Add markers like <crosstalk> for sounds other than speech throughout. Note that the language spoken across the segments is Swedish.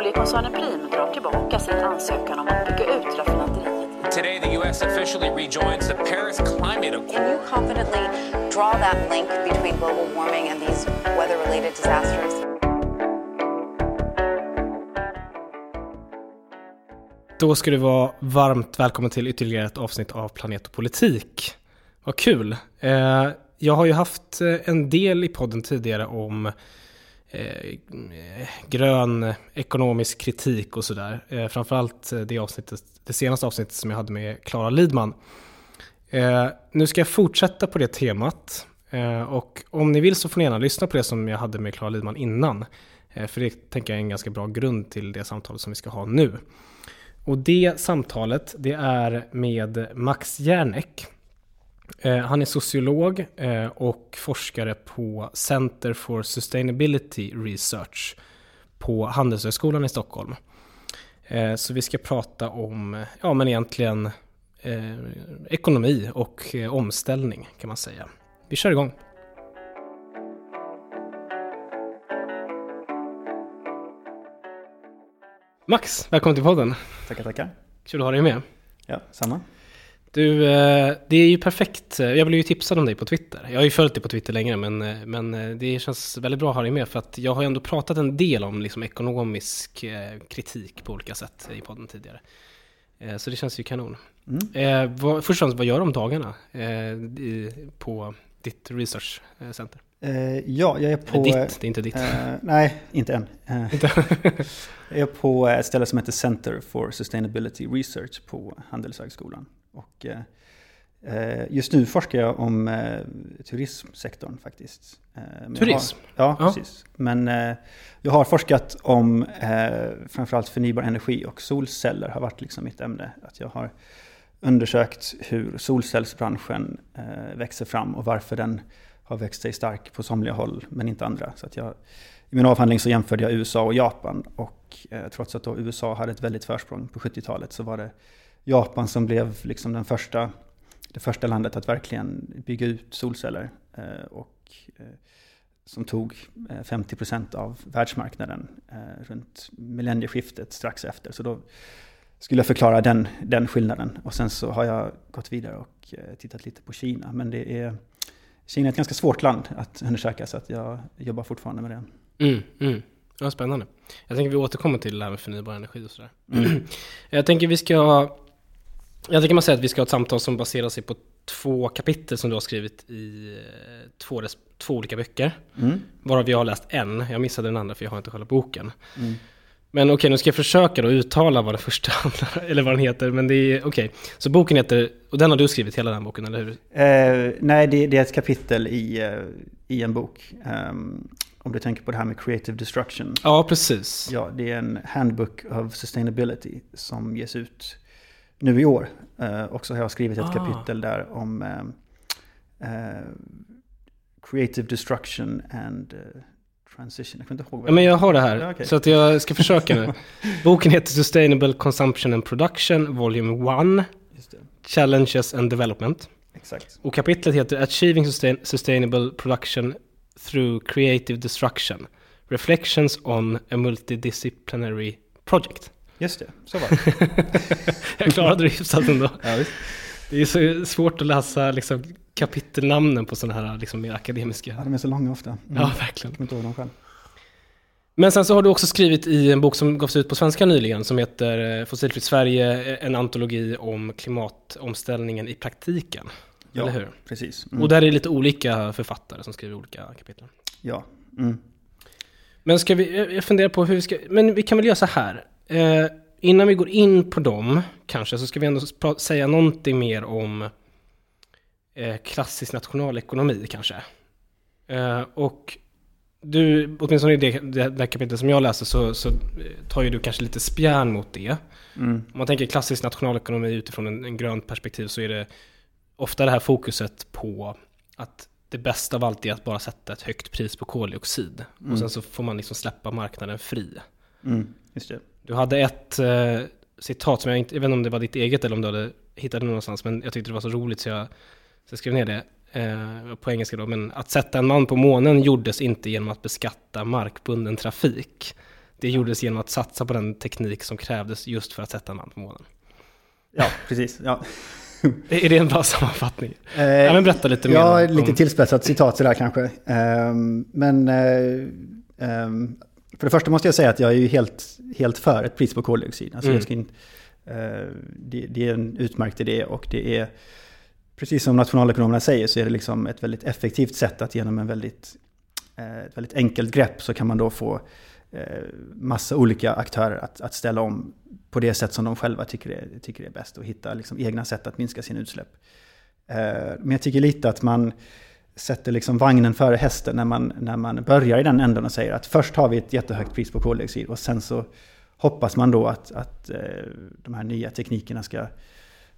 Oljekoncernen Prim drar tillbaka sin ansökan om att bygga ut raffinaderiet. Today, the U.S. officially rejoins the Paris Climate Accord. Can you confidently draw that link between global warming and these weather related disasters? Då ska du vara varmt välkommen till ytterligare ett avsnitt av Planet och politik. Vad kul! Eh, jag har ju haft eh, en del i podden tidigare om Eh, eh, grön ekonomisk kritik och sådär. Eh, framförallt eh, det, avsnittet, det senaste avsnittet som jag hade med Klara Lidman. Nu ska jag fortsätta på det temat. Och om ni vill så får ni gärna lyssna på det som jag hade med Klara Lidman innan. För det tänker jag är en ganska bra grund till det samtalet som vi ska ha nu. Och det samtalet det är med Max Järnek. Eh, han är sociolog eh, och forskare på Center for Sustainability Research på Handelshögskolan i Stockholm. Eh, så vi ska prata om, ja men egentligen ekonomi och omställning kan man säga. Vi kör igång. Max, välkommen till podden. Tackar, tackar. Kul att ha dig med. Ja, samma. Du, eh, det är ju perfekt. Jag blev ju tipsad om dig på Twitter. Jag har ju följt dig på Twitter längre, men, eh, men eh, det känns väldigt bra att ha dig med. För att jag har ju ändå pratat en del om liksom ekonomisk kritik på olika sätt i podden tidigare. Så det känns ju kanon. Mm. Först och främst, vad gör du om dagarna på ditt research center? Uh, ja, jag är på... Ditt, det är inte ditt. Uh, nej, <laughs> inte än. Jag är på ett ställe som heter Center for Sustainability Research på Handelshögskolan. Och, just nu forskar jag om turismsektorn faktiskt. Turism? Har, ja, ja, precis. Men jag har forskat om framförallt förnybar energi och solceller har varit liksom mitt ämne. Att jag har undersökt hur solcellsbranschen växer fram och varför den har växt sig stark på somliga håll men inte andra. Så att jag, I min avhandling så jämförde jag USA och Japan och eh, trots att USA hade ett väldigt försprång på 70-talet så var det Japan som blev liksom den första, det första landet att verkligen bygga ut solceller. Eh, och, eh, som tog eh, 50 procent av världsmarknaden eh, runt millennieskiftet strax efter. Så då skulle jag förklara den, den skillnaden. Och sen så har jag gått vidare och eh, tittat lite på Kina. Men det är Kina är ett ganska svårt land att undersöka så att jag jobbar fortfarande med det. Mm, mm. Ja, spännande. Jag tänker vi återkommer till det här med förnybar energi och sådär. Mm. <clears throat> Jag tänker vi ska... Jag tänker man säga att vi ska ha ett samtal som baserar sig på två kapitel som du har skrivit i eh, två, två olika böcker. Mm. Varav jag har läst en. Jag missade den andra för jag har inte själva boken. Mm. Men okej, okay, nu ska jag försöka då uttala vad den första <laughs> handlar eller vad den heter. Men det är okej. Okay. Så boken heter, och den har du skrivit hela den boken, eller hur? Eh, nej, det, det, är ett kapitel i, uh, i en bok. Um, om du tänker på det här med creative destruction. Ja, precis. Ja, det är en handbook of sustainability som ges ut nu i år. Uh, och så har jag skrivit ett ah. kapitel där om uh, creative destruction and Transition, jag kommer inte ihåg. Ja, men jag har det här, ja, okay. så att jag ska försöka nu. <laughs> Boken heter Sustainable Consumption and Production, Volume 1. Challenges and Development. Exakt. Och kapitlet heter Achieving sustain Sustainable Production Through Creative Destruction. Reflections on a Multidisciplinary Project. Just det, så var det. <laughs> jag klarade det hyfsat ändå. Ja. Det är så svårt att läsa liksom, kapitelnamnen på sådana här liksom, mer akademiska. Ja, de är så långa ofta. Mm. Ja, verkligen. Jag inte ihåg dem själv. Men sen så har du också skrivit i en bok som gavs ut på svenska nyligen som heter eh, Fossilfritt Sverige, en antologi om klimatomställningen i praktiken. Ja, eller hur? precis. Mm. Och där är det lite olika författare som skriver olika kapitel. Ja. Mm. Men ska vi, jag funderar på hur vi ska, men vi kan väl göra så här. Eh, innan vi går in på dem kanske så ska vi ändå säga någonting mer om eh, klassisk nationalekonomi kanske. Eh, och du, åtminstone i det, det, det kapitlet som jag läser så, så tar ju du kanske lite spjärn mot det. Mm. Om man tänker klassisk nationalekonomi utifrån en, en grönt perspektiv så är det ofta det här fokuset på att det bästa av allt är att bara sätta ett högt pris på koldioxid. Mm. Och sen så får man liksom släppa marknaden fri. Mm. Du hade ett eh, citat som jag inte, jag vet inte om det var ditt eget eller om du hade hittat det någonstans, men jag tyckte det var så roligt så jag, så jag skrev ner det. Eh, på engelska då, men att sätta en man på månen gjordes inte genom att beskatta markbunden trafik. det gjordes genom att satsa på den teknik som krävdes just för att sätta en man på månen. Ja, precis. Ja. <laughs> Är det en bra sammanfattning? Eh, ja, men berätta lite mer. Ja, om- lite tillspetsat citat sådär kanske. Ehm, men eh, ehm, för det första måste jag säga att jag är ju helt, helt för ett pris på koldioxid. Alltså Mm. jag ska in, eh, det, det är en utmärkt idé och det är, precis som nationalekonomerna säger, så är det liksom ett väldigt effektivt sätt att genom en väldigt, eh, ett väldigt enkelt grepp så kan man då få eh, massa olika aktörer att, att ställa om på det sätt som de själva tycker är, tycker är bäst och hitta liksom egna sätt att minska sina utsläpp. Eh, men jag tycker lite att man sätter liksom vagnen före hästen när man, när man börjar i den änden och säger att först har vi ett jättehögt pris på koldioxid och sen så hoppas man då att, att de här nya teknikerna ska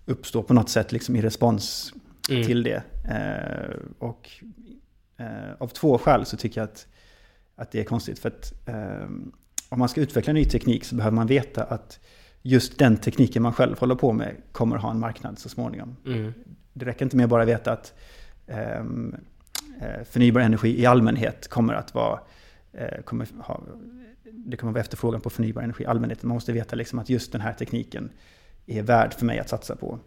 uppstå på något sätt liksom i respons Mm. till det. Eh, och eh, av två skäl så tycker jag att, att det är konstigt. För att eh, om man ska utveckla ny teknik så behöver man veta att just den tekniken man själv håller på med kommer ha en marknad så småningom. Mm. Det räcker inte med att bara veta att ehm, eh, förnybar energi i allmänhet kommer att vara, eh, kommer ha, det kommer vara efterfrågan på förnybar energi i allmänhet. Man måste veta liksom att just den här tekniken är värd för mig att satsa på.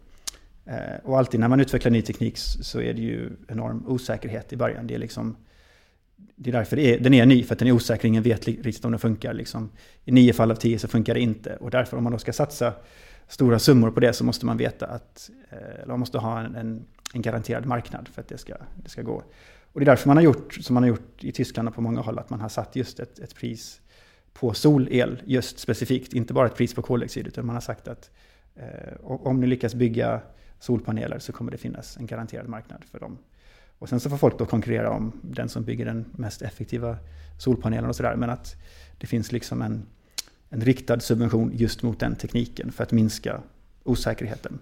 Eh, och alltid när man utvecklar ny teknik så är det ju enorm osäkerhet i början. Det är, liksom, det är därför det är, den är ny, för att den är osäker, ingen vet riktigt om den funkar. Liksom. I nio fall av tio så funkar det inte. Och därför om man då ska satsa stora summor på det så måste man veta att, eh, eller man måste ha en, en, en garanterad marknad för att det ska, det ska gå. Och det är därför man har gjort som man har gjort i Tyskland och på många håll, att man har satt just ett, ett pris på solel just specifikt, inte bara ett pris på koldioxid, utan man har sagt att Eh, om ni lyckas bygga solpaneler så kommer det finnas en garanterad marknad för dem. Och sen så får folk då konkurrera om den som bygger den mest effektiva solpanelen och sådär, men att det finns liksom en, en riktad subvention just mot den tekniken för att minska osäkerheten.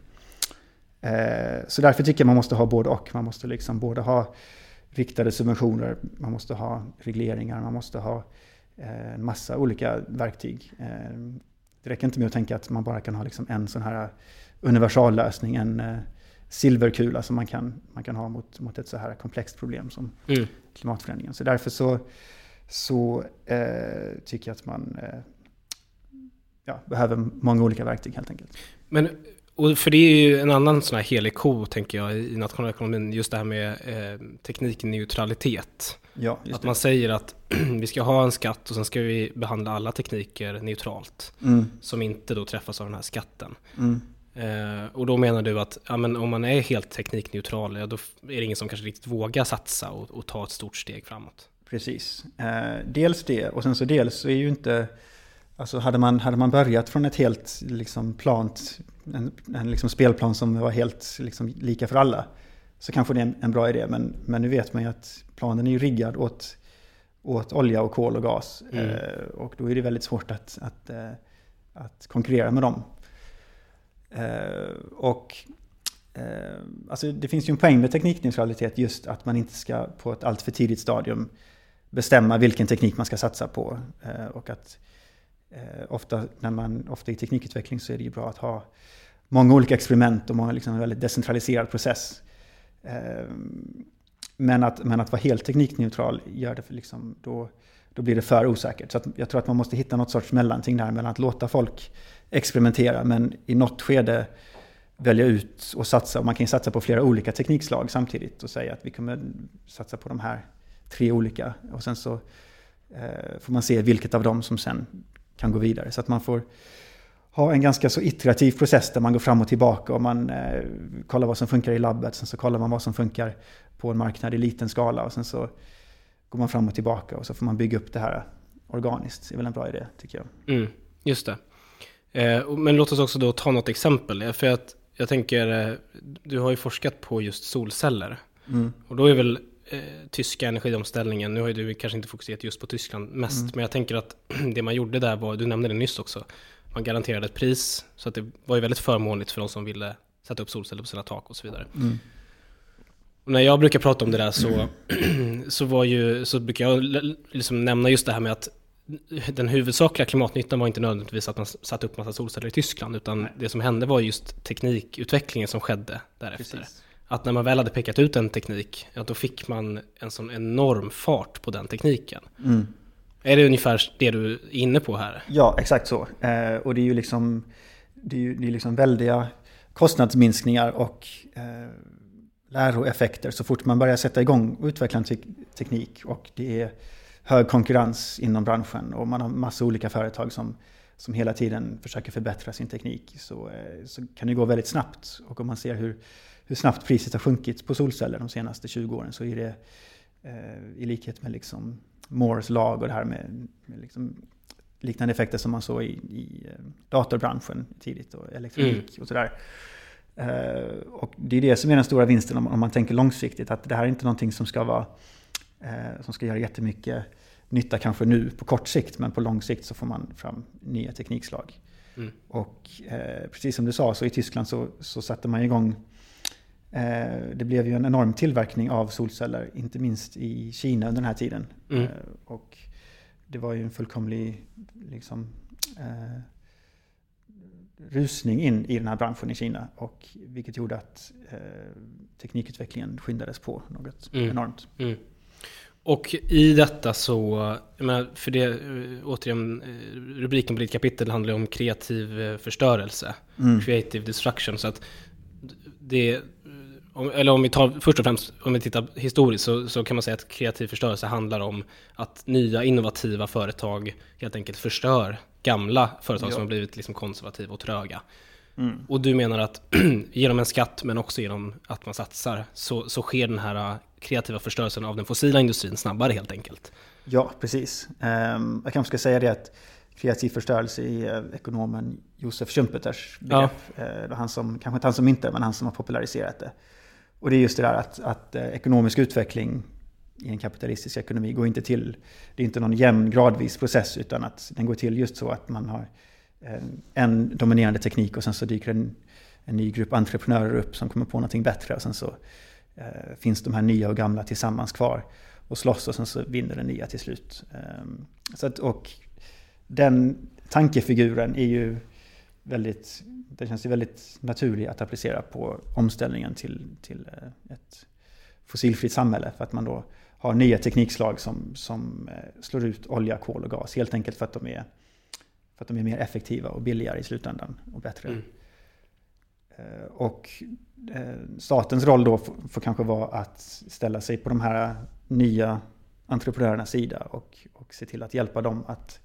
Eh, Så därför tycker jag man måste ha både och. Man måste liksom både ha riktade subventioner, man måste ha regleringar, man måste ha eh, en massa olika verktyg. Eh, det räcker inte med att tänka att man bara kan ha liksom en sån här universallösning, en eh, silverkula som man kan, man kan ha mot, mot ett så här komplext problem som Mm. klimatförändringen. Så därför så, så eh, tycker jag att man eh, ja, behöver många olika verktyg helt enkelt. Men, och för det är ju en annan sån här helig ko, tänker jag, i nationalekonomin, just det här med eh, teknikneutralitet. Ja, Att det. man säger att <clears throat> vi ska ha en skatt och sen ska vi behandla alla tekniker neutralt, Mm, som inte då träffas av den här skatten. mm, Eh, och då menar du att ja, men om man är helt teknikneutral, ja, då är det ingen som kanske riktigt vågar satsa och, och ta ett stort steg framåt. precis. Eh, dels det, och sen så dels så är ju inte... Alltså hade man, hade man börjat från ett helt liksom plant, en, en liksom spelplan som var helt liksom lika för alla, så kanske det är en, bra idé. Men, men nu vet man ju att planen är ju riggad åt, åt olja och kol och gas. Mm. Eh, och då är det väldigt svårt att, att, eh, att konkurrera med dem. Eh, och eh, alltså det finns ju en poäng med teknikneutralitet just att man inte ska på ett alltför tidigt stadium bestämma vilken teknik man ska satsa på. Eh, och att eh, ofta, när man, ofta i teknikutveckling så är det ju bra att ha många olika experiment och många, liksom, en väldigt decentraliserad process. Eh, men, att, men att vara helt teknikneutral gör det för liksom, då, då blir det för osäkert. Så att jag tror att man måste hitta något sorts mellanting där mellan att låta folk experimentera men i något skede välja ut och satsa. Man kan ju satsa på flera olika teknikslag samtidigt och säga att vi kommer satsa på de här tre olika. Och sen så eh, får man se vilket av dem som sen kan gå vidare. Så att man får ha en ganska så iterativ process där man går fram och tillbaka och man eh, kollar vad som funkar i labbet. Sen så kollar man vad som funkar på en marknad i liten skala och sen så går man fram och tillbaka och så får man bygga upp det här organiskt. Det är väl en bra idé tycker jag. Mm, just det. Eh, men låt oss också då ta något exempel. För att jag tänker, eh, du har ju forskat på just solceller. Mm. Och då är väl eh, tyska energiomställningen, nu har ju du kanske inte fokuserat just på Tyskland mest, Mm. men jag tänker att <clears throat> det man gjorde där var, du nämnde det nyss också, man garanterade ett pris, så att det var ju väldigt förmånligt för de som ville sätta upp solceller på sina tak och så vidare. Mm. Och när jag brukar prata om det där så, <clears throat> så, var ju, så brukar jag liksom nämna just det här med att den huvudsakliga klimatnyttan var inte nödvändigtvis att man satte upp massa solceller i Tyskland, utan det som hände var just teknikutvecklingen som skedde därefter. Precis. Att när man väl hade pekat ut en teknik, ja, då fick man en sån enorm fart på den tekniken. Mm. Är det ungefär det du är inne på här? Ja, exakt så. Eh, och det är ju liksom, det är ju, det är liksom väldiga kostnadsminskningar och eh, läroeffekter så fort man börjar sätta igång och utveckla en te teknik. Och det är hög konkurrens inom branschen och man har massa olika företag som, som hela tiden försöker förbättra sin teknik. Så, eh, så kan det gå väldigt snabbt. Och om man ser hur, hur snabbt priset har sjunkit på solceller de senaste 20 åren så är det eh, i likhet med liksom Moores lag och det här med, med liksom liknande effekter som man såg i, i eh, datorbranschen tidigt och elektronik mm. och sådär. Uh, och det är det som är den stora vinsten om, om, man tänker långsiktigt. Att det här är inte någonting som ska, vara, uh, som ska göra jättemycket nytta kanske nu på kort sikt. Men på lång sikt så får man fram nya teknikslag. Mm. Och uh, precis som du sa så i Tyskland så, så satte man igång det blev ju en enorm tillverkning av solceller, inte minst i Kina under den här tiden. Mm. Och det var ju en fullkomlig liksom, eh, rusning in i den här branschen i Kina. Och, vilket gjorde att eh, teknikutvecklingen skyndades på något mm. enormt. Mm. Och i detta så, för det, eh, återigen, eh, rubriken på ditt kapitel handlar om kreativ eh, förstörelse. Mm. Creative destruction. Så att det, om, eller om vi tar först och främst, om vi tittar historiskt så, så, kan man säga att kreativ förstörelse handlar om att nya innovativa företag helt enkelt förstör gamla företag ja. som har blivit liksom konservativa och tröga. Mm. Och du menar att <clears throat> genom en skatt men också genom att man satsar så, så sker den här äh, kreativa förstörelsen av den fossila industrin snabbare helt enkelt? Ja, precis. Um, jag kanske ska säga det att kreativ förstörelse är äh, ekonomen Josef Schumpeters begrepp. Ja. Uh, han som, kanske inte han som inte men han som har populariserat det. Och det är just det där att, att uh, ekonomisk utveckling i en kapitalistisk ekonomi går inte till, det är inte någon jämn gradvis process utan att den går till just så att man har en dominerande teknik och sen så dyker en, en ny grupp entreprenörer upp som kommer på någonting bättre och sen så eh, finns de här nya och gamla tillsammans kvar och slåss och sen så vinner den nya till slut. Eh, så att, och den tankefiguren är ju väldigt, den känns ju väldigt naturlig att applicera på omställningen till, till eh, ett fossilfritt samhälle för att man då har nya teknikslag som, som eh, slår ut olja, kol och gas. Helt enkelt för att de är, för att de är mer effektiva och billigare i slutändan och bättre. Mm. Eh, och statens roll då får, får kanske vara att ställa sig på de här nya entreprenörernas sida och, och se till att hjälpa dem att,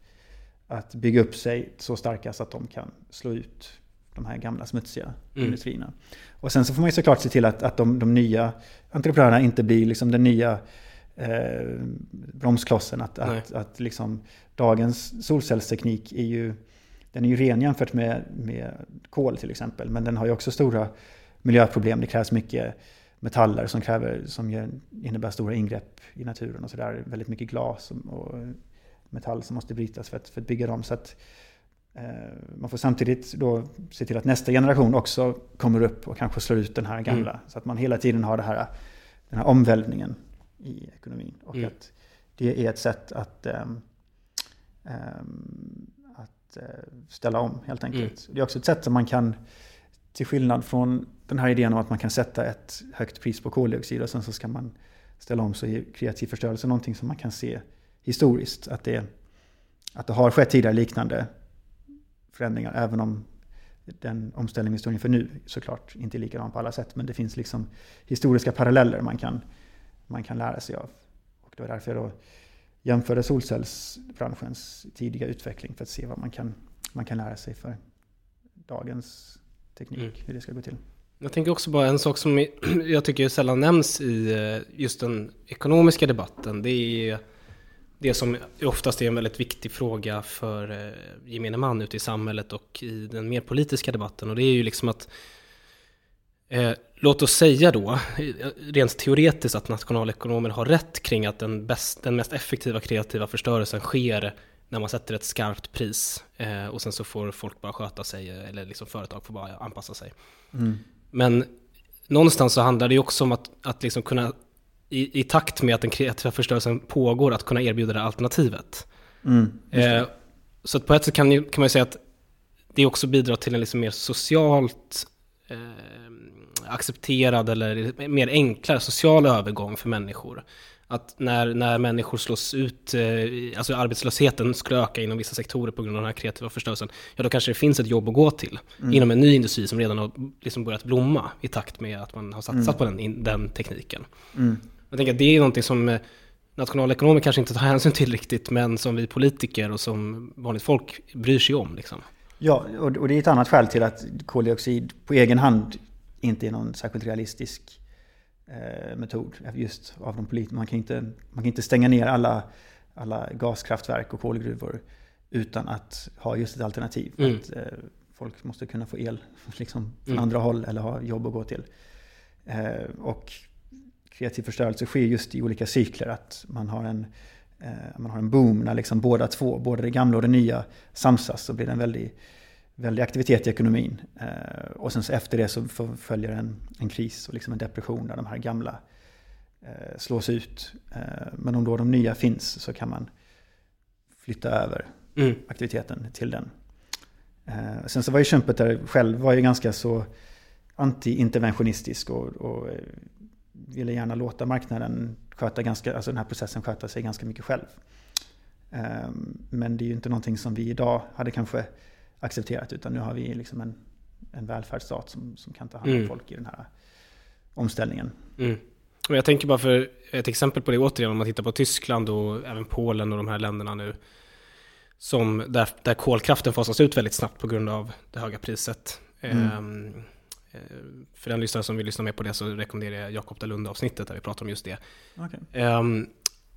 att bygga upp sig så starka så att de kan slå ut de här gamla smutsiga mm. industrierna. Och sen så får man ju såklart se till att, att de, de nya entreprenörerna inte blir liksom den nya eh, bromsklossen. Att, att, att liksom, dagens solcellsteknik är ju, den är ju ren jämfört med, med kol till exempel. Men den har ju också stora miljöproblem. Det krävs mycket metaller som, kräver, som innebär stora ingrepp i naturen och sådär. Väldigt mycket glas och, och metall som måste brytas för att, för att bygga dem. Så att, eh, man får samtidigt då se till att nästa generation också kommer upp och kanske slår ut den här gamla. Mm. Så att man hela tiden har det här, den här omvälvningen i ekonomin. Och mm. att det är ett sätt att, um, um, att uh, ställa om helt enkelt. Mm. Det är också ett sätt som man kan, till skillnad från den här idén om att man kan sätta ett högt pris på koldioxid och sen så ska man ställa om så är kreativ förstörelse någonting som man kan se historiskt. Att det, att det har skett tidigare liknande förändringar, även om den omställning vi står inför nu såklart inte är likadan på alla sätt. Men det finns liksom historiska paralleller man kan man kan lära sig av. Och det var därför jag då jämförde solcellsbranschens tidiga utveckling för att se vad man kan, man kan lära sig för dagens teknik, mm. hur det ska gå till. Jag tänker också bara en sak som <clears throat> jag tycker sällan nämns i eh, just den ekonomiska debatten. Det är det som oftast är en väldigt viktig fråga för eh, gemene man ute i samhället och i den mer politiska debatten. Och det är ju liksom att Eh, låt oss säga då, rent teoretiskt, att nationalekonomer har rätt kring att den, bäst, den mest effektiva kreativa förstörelsen sker när man sätter ett skarpt pris eh, och sen så får folk bara sköta sig, eller liksom företag får bara anpassa sig. Mm. Men någonstans så handlar det ju också om att, att liksom kunna, i, i takt med att den kreativa förstörelsen pågår, att kunna erbjuda det alternativet. Mm, eh, så på ett sätt kan, kan man ju säga att det också bidrar till en liksom mer socialt eh, accepterad eller mer enklare social övergång för människor. att när, när människor slås ut, eh, alltså arbetslösheten skulle öka inom vissa sektorer på grund av den här kreativa förstörelsen, ja då kanske det finns ett jobb att gå till mm. inom en ny industri som redan har liksom börjat blomma i takt med att man har satsat mm. på den, den tekniken. Jag tänker att det är någonting som eh, nationalekonomer kanske inte tar hänsyn till riktigt, men som vi politiker och som vanligt folk bryr sig om. Liksom. Ja, och det är ett annat skäl till att koldioxid på egen hand inte är någon särskilt realistisk eh, metod. Just av de. Man kan inte, man kan inte stänga ner alla, alla gaskraftverk och kolgruvor utan att ha just ett alternativ. Mm. Att, eh, folk måste kunna få el <laughs> liksom, från mm. andra håll eller ha jobb att gå till. Eh, och kreativ förstörelse sker just i olika cykler. Att man har en, eh, man har en boom när liksom båda två, både det gamla och det nya samsas. Så blir det en väldig, väldig aktivitet i ekonomin. Eh, och sen efter det så följer en, en kris och liksom en depression där de här gamla eh, slås ut. Eh, men om då de nya finns så kan man flytta över mm. aktiviteten till den. Eh, sen så var ju Schumpeter själv var ju ganska så anti-interventionistisk och, och eh, ville gärna låta marknaden sköta ganska, alltså den här processen sköta sig ganska mycket själv. Ehm, men det är ju inte någonting som vi idag hade kanske accepterat utan nu har vi liksom en, en välfärdsstat som, som kan ta hand om mm. folk i den här omställningen. Mm. Jag tänker bara för ett exempel på det återigen, om man tittar på Tyskland och även Polen och de här länderna nu. Som där, där kolkraften fasas ut väldigt snabbt på grund av det höga priset. Mm. Ehm, Eh, för den lyssnare som vill lyssna mer på det så rekommenderar jag Jakob Dalunde avsnittet där vi pratar om just det. Okay. Um,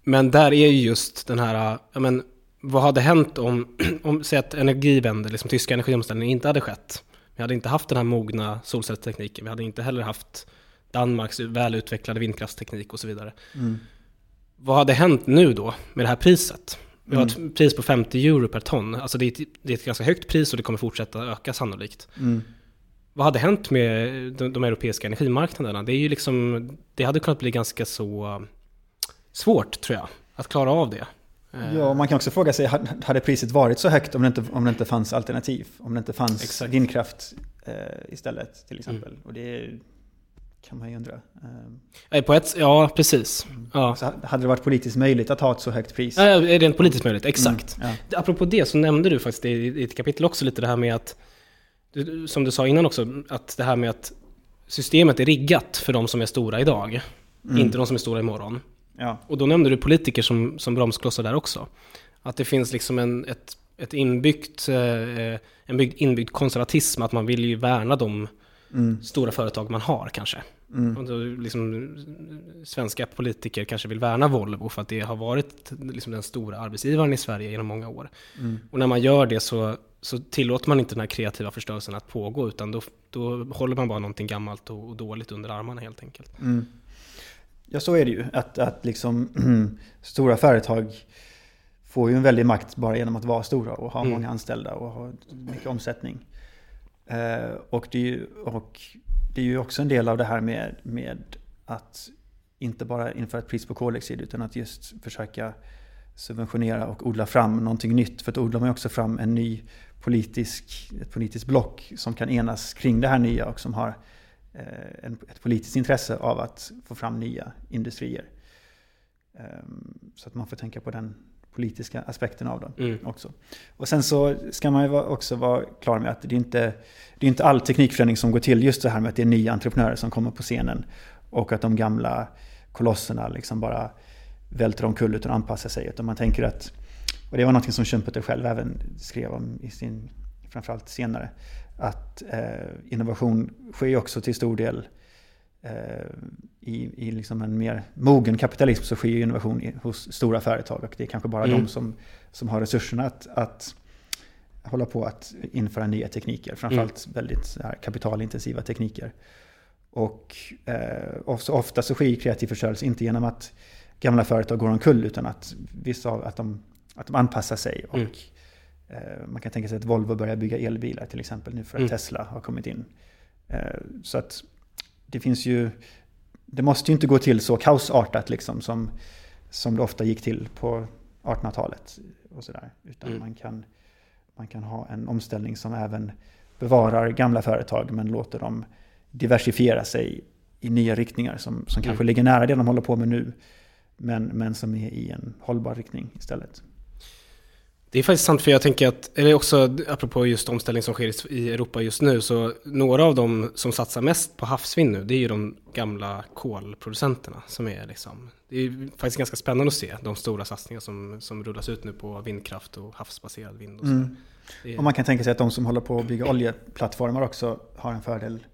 men där är ju just den här, ja men vad hade hänt om, <clears throat> om säg att energivände, liksom tyska energiomställningen inte hade skett. Vi hade inte haft den här mogna solcellstekniken, vi hade inte heller haft Danmarks välutvecklade vindkraftsteknik och så vidare. Mm. Vad hade hänt nu då med det här priset? Vi har mm. ett pris på 50 euro per ton. Alltså det är, ett, det är ett ganska högt pris och det kommer fortsätta öka sannolikt. Mm vad hade hänt med de, de, europeiska energimarknaderna? Det, är ju liksom, det hade kunnat bli ganska så svårt, tror jag, att klara av det. Ja, man kan också fråga sig, hade priset varit så högt om det inte, om det inte fanns alternativ? Om det inte fanns Exakt. vindkraft eh, istället, till exempel? Mm. Och det kan man ju undra. Eh, på ett, ja, precis. Mm. Ja. Så hade det varit politiskt möjligt att ha ett så högt pris? Ja, rent politiskt möjligt, exakt. Mm, ja. Apropå det så nämnde du faktiskt i ett kapitel också lite det här med att som du sa innan också, att det här med att systemet är riggat för de som är stora idag, mm. inte de som är stora imorgon. Ja. Och då nämnde du politiker som, som bromsklossar där också. Att det finns liksom en, ett, ett inbyggt, eh, en inbyggd konservatism, att man vill ju värna de mm. stora företag man har kanske. Mm. Och liksom, svenska politiker kanske vill värna Volvo för att det har varit liksom den stora arbetsgivaren i Sverige genom många år. Mm. Och när man gör det så så tillåter man inte den här kreativa förstörelsen att pågå utan då, då håller man bara någonting gammalt och, och dåligt under armarna helt enkelt. Mm. Ja, så är det ju. Att, att liksom, <clears throat> stora företag får ju en väldig makt bara genom att vara stora och ha mm. många anställda och ha mycket omsättning. Eh, och, det är ju, och det är ju också en del av det här med, med att inte bara införa ett pris på koldioxid utan att just försöka subventionera och odla fram någonting nytt. För då odlar man ju också fram en ny politisk, ett politiskt block som kan enas kring det här nya och som har eh, en, ett politiskt intresse av att få fram nya industrier. Um, så att man får tänka på den politiska aspekten av det mm. också. Och sen så ska man ju också vara klar med att det är inte det är inte all teknikförändring som går till just det här med att det är nya entreprenörer som kommer på scenen och att de gamla kolosserna liksom bara välter omkull utan anpassar sig. Utan man tänker att och det var något som Schumpeter själv även skrev om i sin, framförallt senare, att eh, innovation sker också till stor del i, i liksom en mer mogen kapitalism så sker innovation hos stora företag och det är kanske bara mm. de som, som har resurserna att, att hålla på att införa nya tekniker, framförallt mm. väldigt här, kapitalintensiva tekniker. Och, eh, och så ofta så sker kreativ förstörelse inte genom att gamla företag går omkull utan att vissa att de att de anpassar sig. Och, mm. eh, man kan tänka sig att Volvo börjar bygga elbilar till exempel nu för att mm. Tesla har kommit in. Eh, så att det finns ju, det måste ju inte gå till så kaosartat liksom som, som det ofta gick till på 1800-talet. och sådär. Utan mm. man, kan, man kan ha en omställning som även bevarar gamla företag men låter dem diversifiera sig i nya riktningar som, som kanske mm. ligger nära det de håller på med nu men, men som är i en hållbar riktning istället. Det är faktiskt sant för jag tänker att, eller också apropå just omställning som sker i Europa just nu, så några av dem som satsar mest på havsvind nu, det är ju de gamla kolproducenterna som är liksom, det är faktiskt ganska spännande att se de stora satsningar som, som rullas ut nu på vindkraft och havsbaserad vind och så. Mm. Är, Och man kan tänka sig att de som håller på att bygga oljeplattformar också har en fördel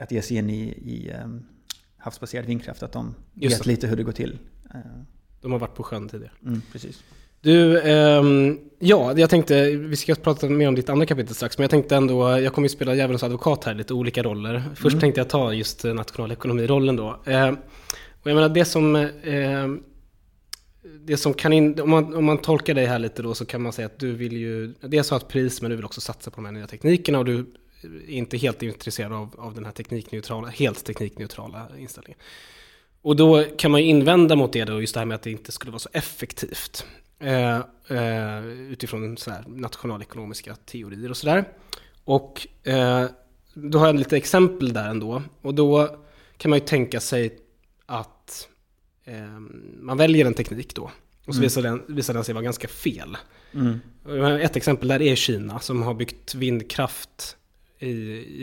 att ge sig in i, i um, havsbaserad vindkraft. Att de Just vet det. lite hur det går till. Eh, de har varit på sjön tidigare. Mm, precis. Du, ehm, ja, jag tänkte, vi ska prata mer om ditt andra kapitel strax, men jag tänkte ändå, jag kommer ju spela djävulens advokat här, lite olika roller. Först Mm. tänkte jag ta just nationalekonomirollen då. Eh, och jag menar det som, eh, det som kan in, om man, om man tolkar dig här lite då så kan man säga att du vill ju, dels ha ett pris men du vill också satsa på de här nya teknikerna och du är inte helt intresserad av, av den här teknikneutrala, helt teknikneutrala inställningen. Och då kan man ju invända mot det då, just det här med att det inte skulle vara så effektivt. Eh, eh, utifrån så här nationalekonomiska teorier och sådär. Och eh, då har jag lite exempel där ändå. Och då kan man ju tänka sig att eh, man väljer en teknik då. Och så Mm. visar, den, visar den sig vara ganska fel. Mm. Och Ett exempel där är Kina som har byggt vindkraft i,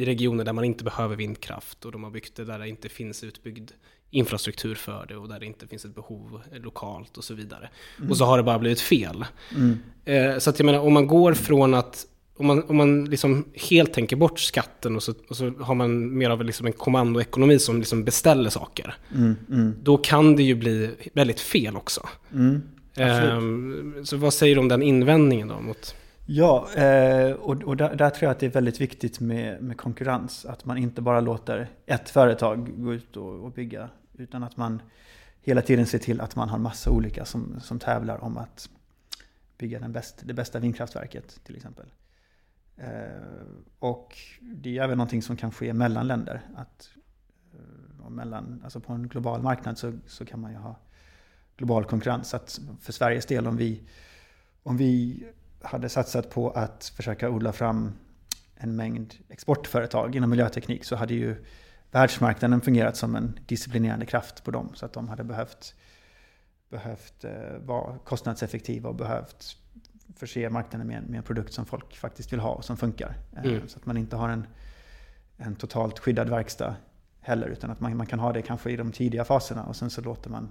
i regioner där man inte behöver vindkraft. Och de har byggt det där det inte finns utbyggd infrastruktur för det och där det inte finns ett behov lokalt och så vidare. Och så har det bara blivit fel. Mm. Eh, så att jag menar, om man går från att om man, om man liksom helt tänker bort skatten och så, och så har man mer av liksom en kommandoekonomi som liksom beställer saker. Mm. Mm. Då kan det ju bli väldigt fel också. Mm. Eh, så vad säger du om den invändningen då? Mot, Ja, eh, och, och där, där tror jag att det är väldigt viktigt med, med konkurrens. Att man inte bara låter ett företag gå ut och, och bygga. Utan att man hela tiden ser till att man har massa olika som, som tävlar om att bygga den bäst, det bästa vindkraftverket till exempel. Eh, och det är även någonting som kan ske mellan länder. Att, eh, och mellan, alltså på en global marknad så, så kan man ju ha global konkurrens. Att för Sveriges del om vi, om vi hade satsat på att försöka odla fram en mängd exportföretag inom miljöteknik så hade ju världsmarknaden fungerat som en disciplinerande kraft på dem. Så att de hade behövt, behövt eh, vara kostnadseffektiva och behövt förse marknaden med, med en produkt som folk faktiskt vill ha och som funkar. Eh, Mm. Så att man inte har en, en totalt skyddad verkstad heller. Utan att man, man kan ha det kanske i de tidiga faserna och sen så låter man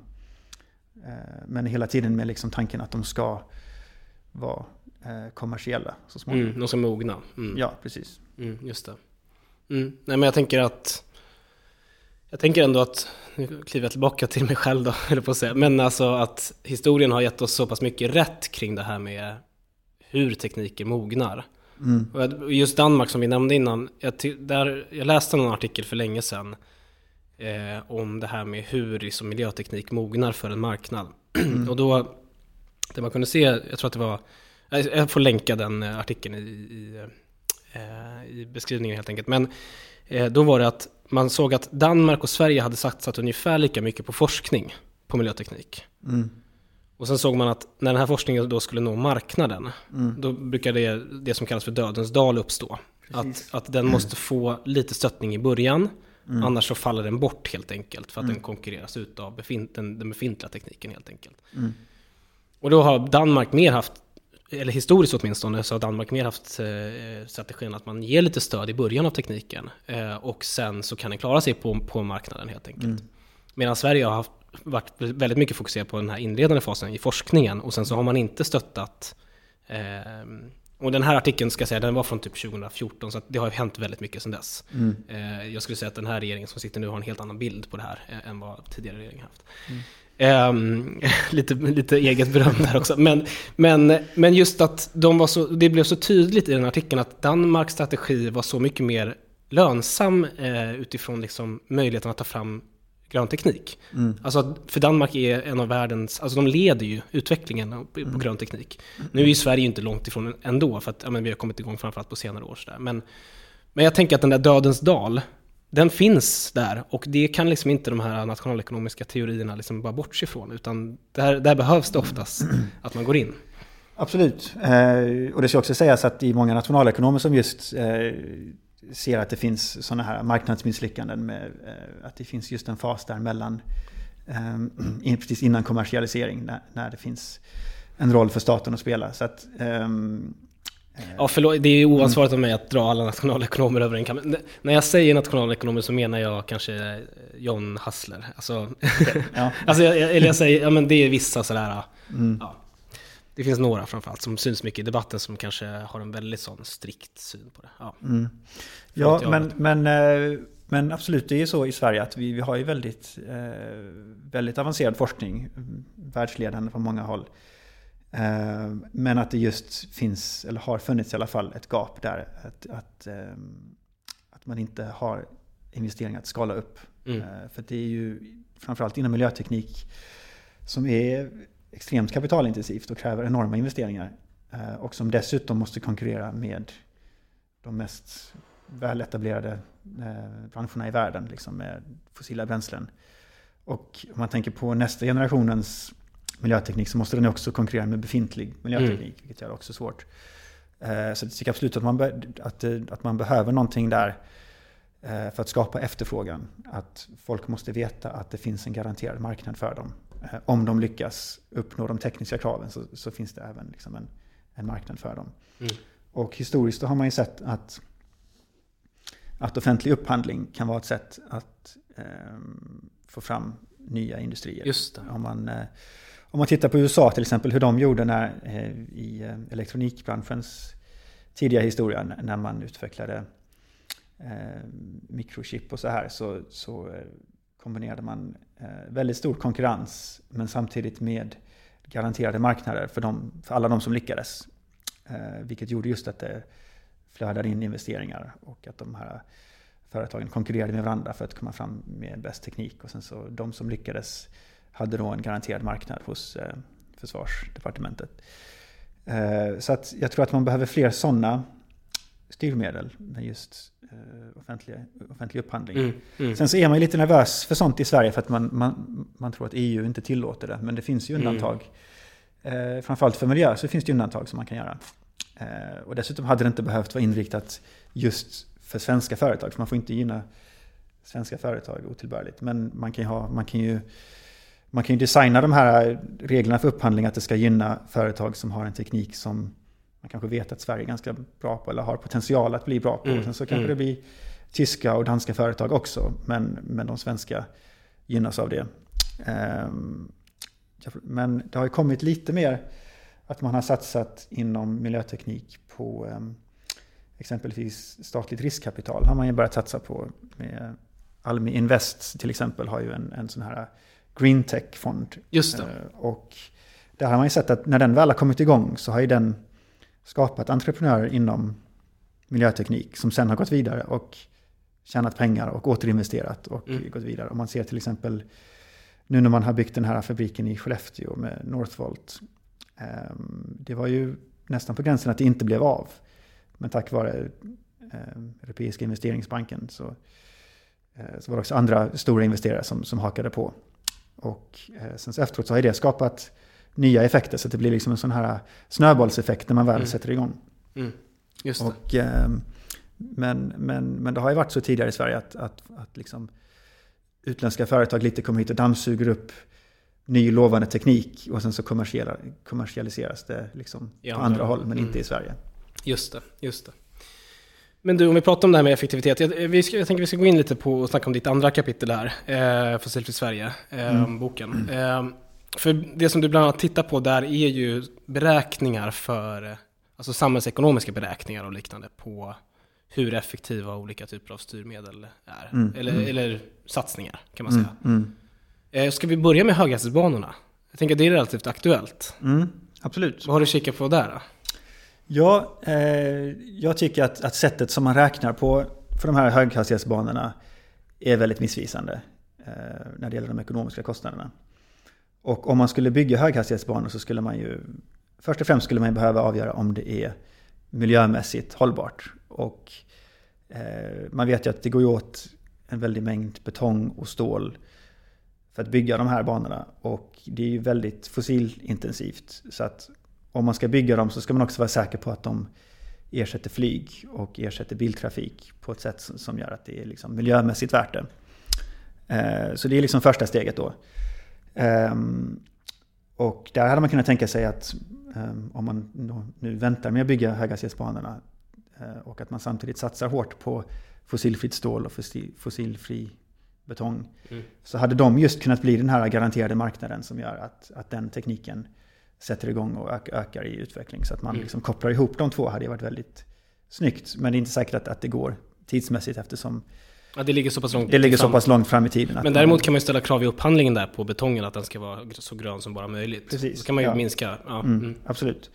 eh, men hela tiden med liksom tanken att de ska vara eh, kommersiella så småningom. mm, de ska mogna. Mm. Ja, precis. Mm, just det. Mm. Nej men jag tänker att Jag tänker ändå att, nu kliver jag tillbaka till mig själv då, <laughs> eller på att säga. Men alltså att historien har gett oss så pass mycket rätt kring det här med hur tekniker mognar. Mm. Och just Danmark som vi nämnde innan, jag, där, jag läste någon artikel för länge sedan eh, om det här med hur liksom, miljöteknik mognar för en marknad. <clears throat> och då, det man kunde se, jag tror att det var, jag jag får länka den eh, artikeln i, i, eh, i beskrivningen helt enkelt. Men eh, då var det att man såg att Danmark och Sverige hade satsat ungefär lika mycket på forskning på miljöteknik. Mm. Och sen såg man att när den här forskningen då skulle nå marknaden, Mm. då brukar det, det som kallas för dödens dal uppstå. Att, Precis. att den måste få lite stöttning i början, Mm. annars så faller den bort helt enkelt för att den konkurreras ut av befint, den, den befintliga tekniken helt enkelt. Mm. Och då har Danmark mer haft, eller historiskt åtminstone, så har Danmark mer haft eh, strategin att man ger lite stöd i början av tekniken eh, och sen så kan den klara sig på, på marknaden helt enkelt. Mm. Medan Sverige har haft, varit väldigt mycket fokuserat på den här inledande fasen i forskningen och sen så har man inte stöttat eh, och den här artikeln ska jag säga, den var från typ 2014 så det har hänt väldigt mycket sedan dess. Mm. Jag skulle säga att den här regeringen som sitter nu har en helt annan bild på det här än vad tidigare regeringar haft. Ehm, <laughs> lite, lite eget beröm där också. Men, men, men just att de var så, det blev så tydligt i den artikeln att Danmarks strategi var så mycket mer lönsam eh, utifrån liksom möjligheten att ta fram grön teknik. Mm. Alltså för Danmark är en av världens, alltså de leder ju utvecklingen på, på grön teknik. Nu är ju Sverige inte långt ifrån ändå för att ja, vi har kommit igång framförallt på senare år. Men, men jag tänker att den där dödens dal, den finns där och det kan liksom inte de här nationalekonomiska teorierna liksom bara bortse ifrån utan där, där behövs det oftast att man går in. Absolut. Eh, och det ska också sägas att det är många nationalekonomer som just eh, ser att det finns sådana här marknadsmisslyckanden med eh, att det finns just en fas där mellan eh, precis innan kommersialisering när, när det finns en roll för staten att spela. Så att, ehm, Ja, förlåt, det är ju oansvarigt av mig att dra alla nationalekonomer över en kam. När jag säger nationalekonomer så menar jag kanske John Hassler. Alltså, ja. <laughs> alltså jag, eller jag säger, ja men det är vissa sådär, Mm. ja. Det finns några framförallt som syns mycket i debatten som kanske har en väldigt sån strikt syn på det. Ja, Mm. Ja, men, men, eh, men absolut, det är ju så i Sverige att vi, vi har ju väldigt, eh, väldigt avancerad forskning, mm, världsledande på många håll. Eh, Men att det just finns, eller har funnits i alla fall, ett gap där. Att, att, eh, att man inte har investeringar att skala upp. Mm. Eh, För det är ju framförallt inom miljöteknik som är extremt kapitalintensivt och kräver enorma investeringar. Eh, Och som dessutom måste konkurrera med de mest väletablerade eh, branscherna i världen, liksom med fossila bränslen. Och om man tänker på nästa generationens miljöteknik så måste den också konkurrera med befintlig miljöteknik, vilket gör det också svårt. Eh, Så jag tycker absolut att man, att, det- att man behöver någonting där eh, för att skapa efterfrågan. Att folk måste veta att det finns en garanterad marknad för dem. Eh, Om de lyckas uppnå de tekniska kraven så, så finns det även liksom en, en marknad för dem. Mm. Och historiskt har man ju sett att, att offentlig upphandling kan vara ett sätt att ehm, få fram nya industrier. Om man, eh, om man tittar på USA till exempel, hur de gjorde när, eh, i eh, elektronikbranschens tidiga historia, när man utvecklade eh, mikrochip och så här, så, så eh, kombinerade man eh, väldigt stor konkurrens, men samtidigt med garanterade marknader för, de, för alla de som lyckades. Eh, vilket gjorde just att det flödade in investeringar och att de här företagen konkurrerade med varandra för att komma fram med bäst teknik. Och sen så de som lyckades hade då en garanterad marknad hos eh, försvarsdepartementet. Eh, så att jag tror att man behöver fler sådana styrmedel med just eh, offentlig, offentlig upphandling. Mm. Mm. Sen så är man ju lite nervös för sånt i Sverige för att man, man, man tror att EU inte tillåter det. Men det finns ju Mm. undantag. Eh, framförallt för miljö så finns det undantag som man kan göra. Och dessutom hade det inte behövt vara inriktat just för svenska företag. För man får inte gynna svenska företag otillbörligt. Men man kan ju, ha, man kan ju, man kan ju designa de här reglerna för upphandling att det ska gynna företag som har en teknik som man kanske vet att Sverige är ganska bra på eller har potential att bli bra på. Mm, sen så kanske mm. det blir tyska och danska företag också. Men, men de svenska gynnas av det. Ehm, Men det har ju kommit lite mer att man har satsat inom miljöteknik på ehm, exempelvis statligt riskkapital. har man ju börjat satsa på. Med Almi Invest till exempel har ju en, en sån här green tech-fond. Just det. Eh, Och där har man ju sett att när den väl har kommit igång så har ju den skapat entreprenörer inom miljöteknik som sen har gått vidare och tjänat pengar och återinvesterat och Mm. gått vidare. Om man ser till exempel nu när man har byggt den här fabriken i Skellefteå med Northvolt. ehm, Det var ju nästan på gränsen att det inte blev av. Men tack vare ehm, Europeiska investeringsbanken så, eh, så var det också andra stora investerare som, som hakade på. Och eh, sen så efteråt så har det skapat nya effekter så att det blir liksom en sån här snöbollseffekt när man väl Mm. sätter igång. Mm. Just det. Och, ehm, men, men, men det har ju varit så tidigare i Sverige att, att, att liksom utländska företag lite kommer hit och dammsuger upp ny lovande teknik och sen så kommersialiseras det liksom på andra håll. håll men Mm. inte i Sverige. Just det, just det. Men du, om vi pratar om det här med effektivitet. Jag, vi ska, jag tänker vi ska gå in lite på och snacka om ditt andra kapitel här, eh, Fossilfritt Sverige, eh, boken. Eh, för det som du bland annat tittar på där är ju beräkningar för, alltså samhällsekonomiska beräkningar och liknande på hur effektiva olika typer av styrmedel är. Mm, Eller, mm. eller satsningar kan man Mm, säga. mm, Eh, ska vi börja med höghastighetsbanorna? Jag tänker att det är relativt aktuellt. mm, absolut. Vad har du kikat på där då? Ja, eh, jag tycker att, att sättet som man räknar på för de här höghastighetsbanorna är väldigt missvisande eh, när det gäller de ekonomiska kostnaderna. Och om man skulle bygga höghastighetsbanor så skulle man ju först och främst skulle man behöva avgöra om det är miljömässigt hållbart. Och eh, man vet ju att det går åt en väldig mängd betong och stål för att bygga de här banorna. Och det är ju väldigt fossilintensivt. Så att om man ska bygga dem så ska man också vara säker på att de ersätter flyg och ersätter biltrafik på ett sätt som- gör att det är liksom miljömässigt värt det. Eh, Så det är liksom första steget då. Ehm, och där hade man kunnat tänka sig att ehm, om man nu väntar med att bygga höghastighetsbanorna eh, och att man samtidigt satsar hårt på fossilfritt stål och fossilfri betong. Mm. Så hade de just kunnat bli den här garanterade marknaden som gör att, att den tekniken sätter igång och ökar i utveckling. Så att man mm. liksom kopplar ihop de två hade varit väldigt snyggt. Men det är inte säkert att, att det går tidsmässigt eftersom Ja, det ligger så pass långt Det ligger så pass långt fram i tiden. Men däremot kan man ju ställa krav i upphandlingen där på betongen att den ska vara så grön som bara möjligt. Precis. Så kan man ju ja. minska. Ja. Mm, mm. Absolut.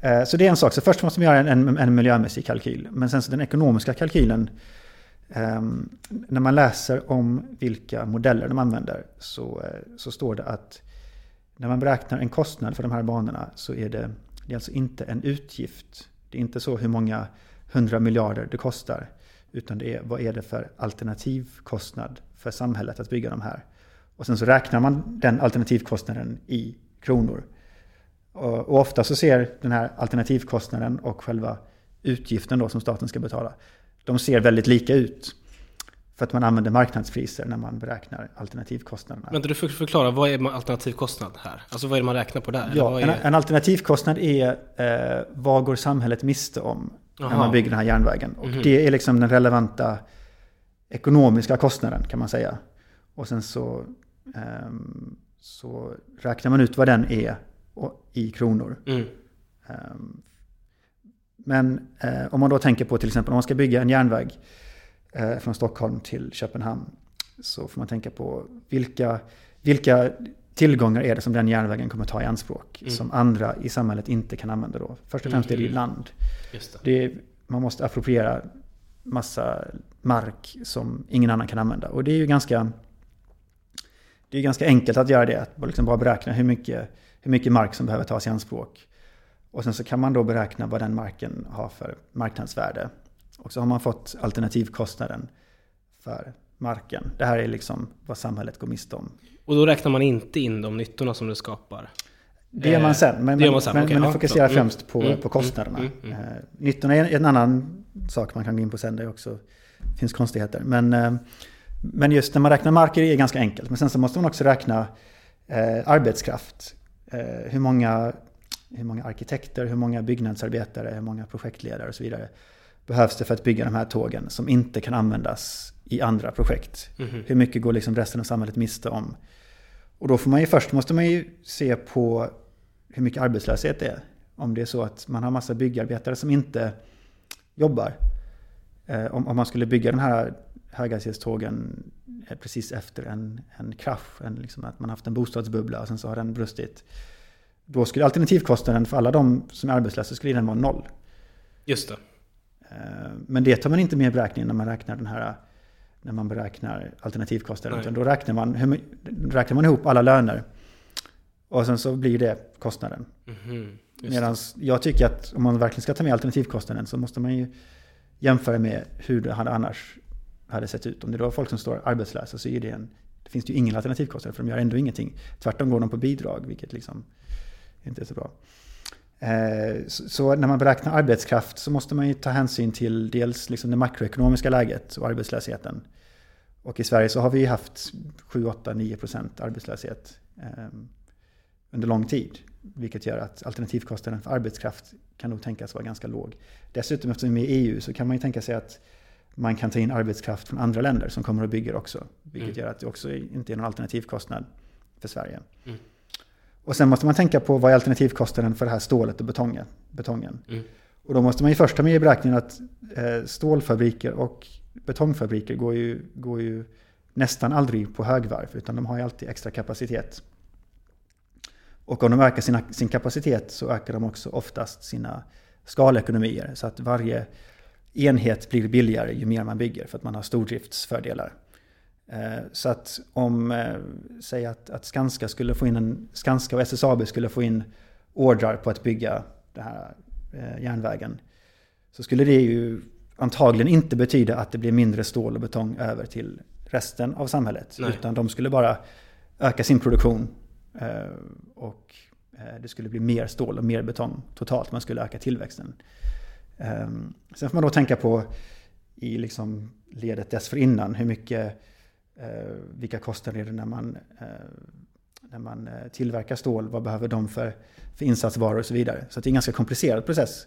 Eh, så det är en sak. Så först måste man göra en, en, en miljömässig kalkyl. Men sen så den ekonomiska kalkylen. Um, när man läser om vilka modeller de använder så, uh, så står det att när man beräknar en kostnad för de här banorna så är det, det är alltså inte en utgift. Det är inte så hur många hundra miljarder det kostar. Utan det är vad är det för alternativkostnad för samhället att bygga de här. Och sen så räknar man den alternativkostnaden i kronor. Och, och ofta så ser den här alternativkostnaden och själva utgiften då som staten ska betala. De ser väldigt lika ut. För att man använder marknadspriser när man beräknar alternativkostnaderna. Men du får förklara, vad är alternativkostnad här? Alltså vad är det man räknar på där? Ja, en, en, alternativkostnad är eh, vad går samhället miste om Aha. när man bygger den här järnvägen. Och mm. det är liksom den relevanta ekonomiska kostnaden kan man säga. Och sen så, um, så räknar man ut vad den är i kronor. Mm. Um, men uh, om man då tänker på till exempel om man ska bygga en järnväg från Stockholm till Köpenhamn. Så får man tänka på vilka, vilka tillgångar är det som den järnvägen kommer ta i anspråk. Mm. Som andra i samhället inte kan använda då. Först och främst är det ju mm. land. Det. Det är, man måste appropriera massa mark som ingen annan kan använda. Och det är ju ganska, det är ganska enkelt att göra det. Att liksom bara beräkna hur mycket, hur mycket mark som behöver tas i anspråk. Och sen så kan man då beräkna vad den marken har för marknadsvärde. Och så har man fått alternativkostnaden för marken. Det här är liksom vad samhället går miste om. Och då räknar man inte in de nyttorna som det skapar? Det gör man sen, men, man, sen. men, okay, men ja, fokuserar mm, främst på, mm, på kostnaderna. Mm, mm, mm. nyttorna är en annan sak man kan gå in på sen, det också finns konstigheter. Men, eh, men just när man räknar marker är det ganska enkelt. Men sen så måste man också räkna eh, arbetskraft. Eh, hur, många, hur många arkitekter, hur många byggnadsarbetare, hur många projektledare och så vidare behövs det för att bygga de här tågen som inte kan användas i andra projekt. Mm. Hur mycket går liksom resten av samhället miste om? Och då får man ju först måste man ju se på hur mycket arbetslöshet det är. Om det är så att man har massa byggarbetare som inte jobbar. Eh, om, om man skulle bygga den här höghastighetstågen eh, precis efter en, en krasch, en, liksom att man haft en bostadsbubbla och sen så har den brustit. Då skulle alternativkostnaden för alla de som är arbetslösa skulle den vara noll. Just det. Eh, men det tar man inte med i beräkningen när man räknar den här när man beräknar alternativkostnaden. Utan då räknar man, hur, räknar man ihop alla löner. Och sen så blir det kostnaden. Mm, Medan jag tycker att om man verkligen ska ta med alternativkostnaden så måste man ju jämföra med hur det hade annars hade sett ut. Om det då är folk som står arbetslösa så är det en, det finns det ju ingen alternativkostnad för de gör ändå ingenting. Tvärtom går de på bidrag, vilket liksom inte är så bra. Eh, så när man beräknar arbetskraft så måste man ju ta hänsyn till dels liksom det makroekonomiska läget och arbetslösheten. Och i Sverige så har vi haft 7, 8, 9 procent arbetslöshet ehm, under lång tid. Vilket gör att alternativkostnaden för arbetskraft kan nog tänkas vara ganska låg. Dessutom eftersom vi är i EU så kan man ju tänka sig att man kan ta in arbetskraft från andra länder som kommer och bygger också. Vilket mm. gör att det också inte är någon alternativkostnad för Sverige. Mm. Och sen måste man tänka på vad är alternativkostnaden för det här stålet och betongen. betongen. Mm. Och då måste man ju först ta med i beräkningen att eh, stålfabriker och betongfabriker går ju, går ju nästan aldrig på högvarv utan de har ju alltid extra kapacitet. Och om de ökar sina, sin kapacitet så ökar de också oftast sina skalekonomier. Så att varje enhet blir billigare ju mer man bygger för att man har stordriftsfördelar. Eh, så att om, eh, säg att, att Skanska, skulle få in en, Skanska och SSAB skulle få in ordrar på att bygga den här eh, järnvägen. Så skulle det ju antagligen inte betyda att det blir mindre stål och betong över till resten av samhället. Nej. Utan de skulle bara öka sin produktion och det skulle bli mer stål och mer betong totalt. Man skulle öka tillväxten. Sen får man då tänka på i liksom ledet dessförinnan hur mycket vilka kostnader är det när man, eh, när man eh, tillverkar stål, vad behöver de för, för insatsvaror och så vidare. Så det är en ganska komplicerad process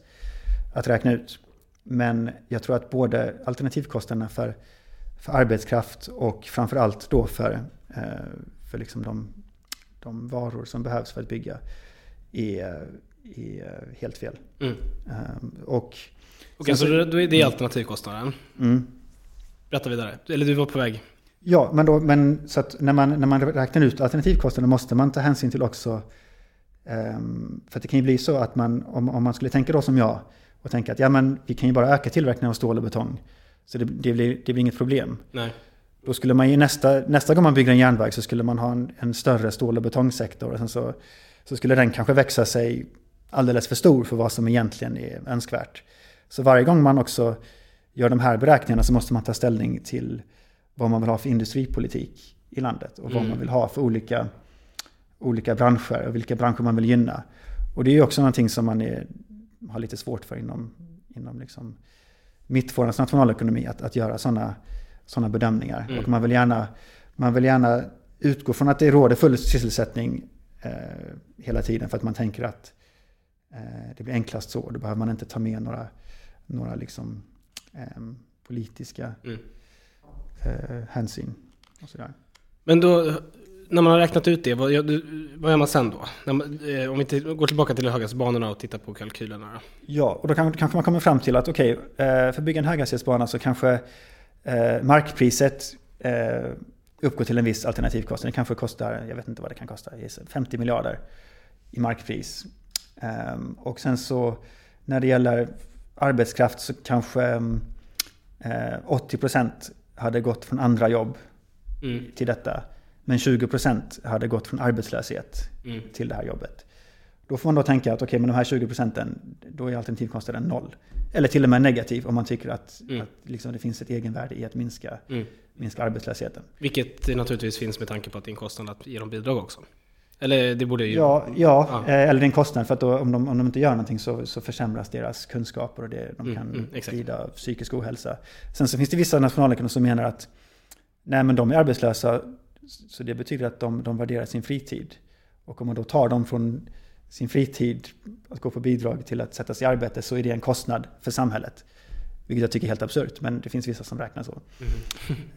att räkna ut. Men jag tror att både alternativkostnaderna för, för arbetskraft och framförallt då för, eh, för liksom de, de varor som behövs för att bygga är, är helt fel. Mm. Och Okej, så så- då är det alternativkostnaden. mm, Berätta vidare. Eller du var på väg. Ja, men, då, men så att när man, när man räknar ut alternativkostnaden måste man ta hänsyn till också ehm, för att det kan ju bli så att man, om, om man skulle tänka då som jag och tänka att ja men vi kan ju bara öka tillverkningen av stål och betong. Så det, det, blir, det blir inget problem. Nej. Då skulle man ju nästa, nästa gång man bygger en järnväg så skulle man ha en, en större stål och betongsektor. Och sen så, så skulle den kanske växa sig alldeles för stor för vad som egentligen är önskvärt. Så varje gång man också gör de här beräkningarna så måste man ta ställning till vad man vill ha för industripolitik i landet. Och vad Mm. man vill ha för olika, olika branscher och vilka branscher man vill gynna. Och det är ju också någonting som man är, har lite svårt för inom, inom liksom mittfårans nationalekonomi att, att göra sådana såna bedömningar. Mm. Och man vill, gärna, man vill gärna utgå från att det råder full sysselsättning eh, hela tiden för att man tänker att eh, det blir enklast så. Då behöver man inte ta med några, några liksom, eh, politiska Mm. Eh, hänsyn. Och sådär. Men då, när man har räknat ut det, vad gör, vad gör man sen då? Man, eh, om vi går tillbaka till höghastighetsbanorna och tittar på kalkylerna. Då. Ja, och då kan, kanske man kommer fram till att okej, eh, för att bygga en höghastighetsbana så kanske eh, markpriset eh, uppgår till en viss alternativkostnad. Det kanske kostar, jag vet inte vad det kan kosta, jag gissar 50 miljarder i markpris. Ehm, och sen så när det gäller arbetskraft så kanske eh, 80% hade gått från andra jobb Mm. till detta. Men 20% hade gått från arbetslöshet Mm. till det här jobbet. Då får man då tänka att okej, men de här 20 procenten, då är alternativkostnaden noll. Eller till och med negativ om man tycker att, Mm. att liksom det finns ett egenvärde i att minska, Mm. minska arbetslösheten. Vilket naturligtvis finns med tanke på att det är en kostnad att ge dem bidrag också. Eller det borde ju... Ja, ja, Ja. eh, eller en kostnad för att då, om, de, om de inte gör någonting så, så försämras deras kunskaper och det, de Mm, kan mm, lida av psykisk ohälsa. Sen så finns det vissa nationalekonomer som menar att nej men de är arbetslösa så det betyder att de, de värderar sin fritid. Och om man då tar dem från sin fritid att gå på bidrag till att sätta sig i arbete så är det en kostnad för samhället. Vilket jag tycker är helt absurt, men det finns vissa som räknar så.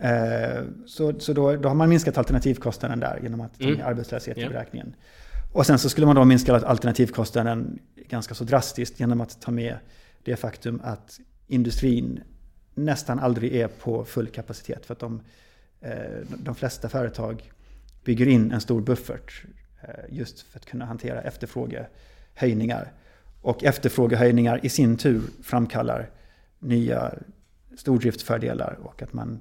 Eh, så så då, då har man minskat alternativkostnaden där genom att ta med Mm. arbetslöshet i beräkningen. Och sen så skulle man då minska alternativkostnaden ganska så drastiskt genom att ta med det faktum att industrin nästan aldrig är på full kapacitet. För att de, eh, de flesta företag bygger in en stor buffert eh, just för att kunna hantera efterfrågehöjningar. Och efterfrågehöjningar i sin tur framkallar nya stordriftsfördelar och att man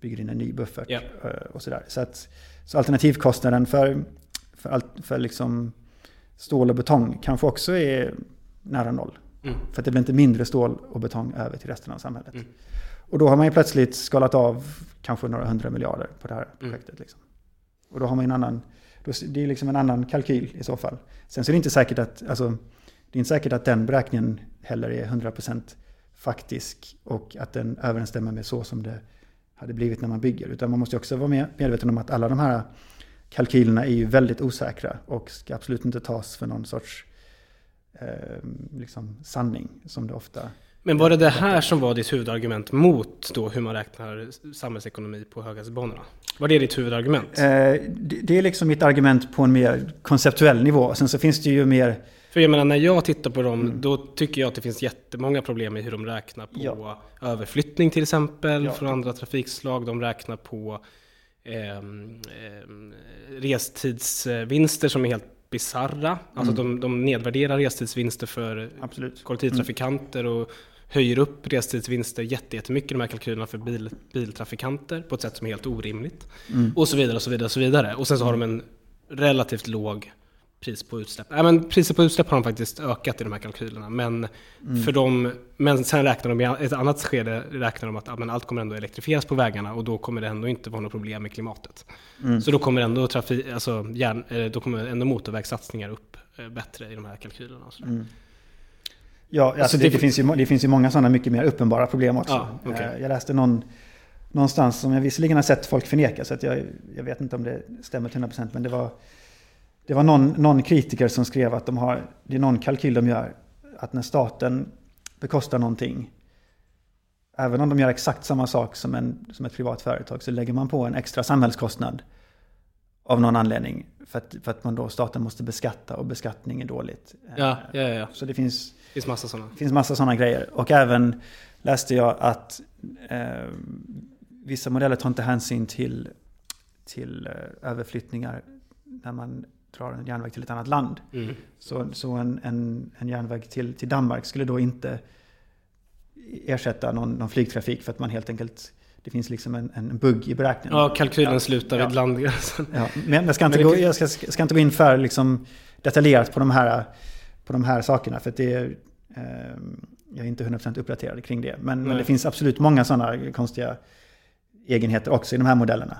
bygger in en ny buffert eh, och sådär. Så, att, så alternativkostnaden för, för, allt, för liksom stål och betong kanske också är nära noll. Mm. För att det blir inte mindre stål och betong över till resten av samhället. Mm. Och då har man ju plötsligt skalat av kanske några hundra miljarder på det här Mm. projektet. Liksom. Och då har man en annan, då, det är liksom en annan kalkyl i så fall. Sen så är det inte säkert att, alltså, det är inte säkert att den beräkningen heller är 100% faktisk och att den överensstämmer med så som det hade blivit när man bygger. Utan man måste också vara med, medveten om att alla de här kalkylerna är ju väldigt osäkra och ska absolut inte tas för någon sorts eh, liksom sanning som det ofta Men var det det här som var ditt huvudargument mot då hur man räknar samhällsekonomi på höghastighetsbanorna? Var det ditt huvudargument? Eh, det, det är liksom mitt argument på en mer konceptuell nivå. Sen så finns det ju mer... För jag menar, när jag tittar på dem, då tycker jag att det finns jättemånga problem i hur de räknar på Ja. överflyttning till exempel Ja. från andra trafikslag. De räknar på ehm, ehm, restidsvinster som är helt bisarra. Alltså de, de nedvärderar restidsvinster för Absolut. kollektivtrafikanter och höjer upp restidsvinster jätte- jättemycket i de här kalkylerna för bil, biltrafikanter på ett sätt som är helt orimligt. Och så vidare och så vidare och så vidare. Och sen så har de en relativt låg pris på utsläpp. Nej, men priset på utsläpp har de faktiskt ökat i de här kalkylerna. Men, för dem, men sen räknar de i ett annat skede räknar de att ja, men allt kommer ändå elektrifieras på vägarna och då kommer det ändå inte vara något problem med klimatet. Så då kommer ändå, trafik, alltså, järn, eh, då kommer ändå motorvägssatsningar upp eh, bättre i de här kalkylerna. Sådär. Ja, alltså Så det, det- det, finns ju, det finns ju många sådana mycket mer uppenbara problem också. Ja, okej. Eh, Jag läste någon, någonstans som jag visserligen har sett folk förneka, så att jag, jag vet inte om det stämmer till 100% men det var det var någon, någon kritiker som skrev att de har, det är någon kalkyl de gör, att när staten bekostar någonting, även om de gör exakt samma sak som, en, som ett privat företag, så lägger man på en extra samhällskostnad av någon anledning. För att, för att man då, staten måste beskatta och beskattning är dåligt. Ja, ja, ja. Så det finns, Det finns massa sådana. finns massa sådana grejer. Och även läste jag att eh, vissa modeller tar inte hänsyn till, till eh, överflyttningar när man drar en järnväg till ett annat land. Mm. Så, så en, en, en järnväg till, till Danmark skulle då inte ersätta någon, någon flygtrafik för att man helt enkelt det finns liksom en, en bugg i beräkningen. Ja, kalkylen Ja. slutar Ja. vid landgränsen. Ja, <laughs> men jag ska inte, gå, jag ska, ska inte gå in för liksom detaljerat på de här, på de här sakerna. För det är, eh, jag är inte 100% uppdaterad kring det. Men, men det finns absolut många sådana konstiga egenheter också i de här modellerna.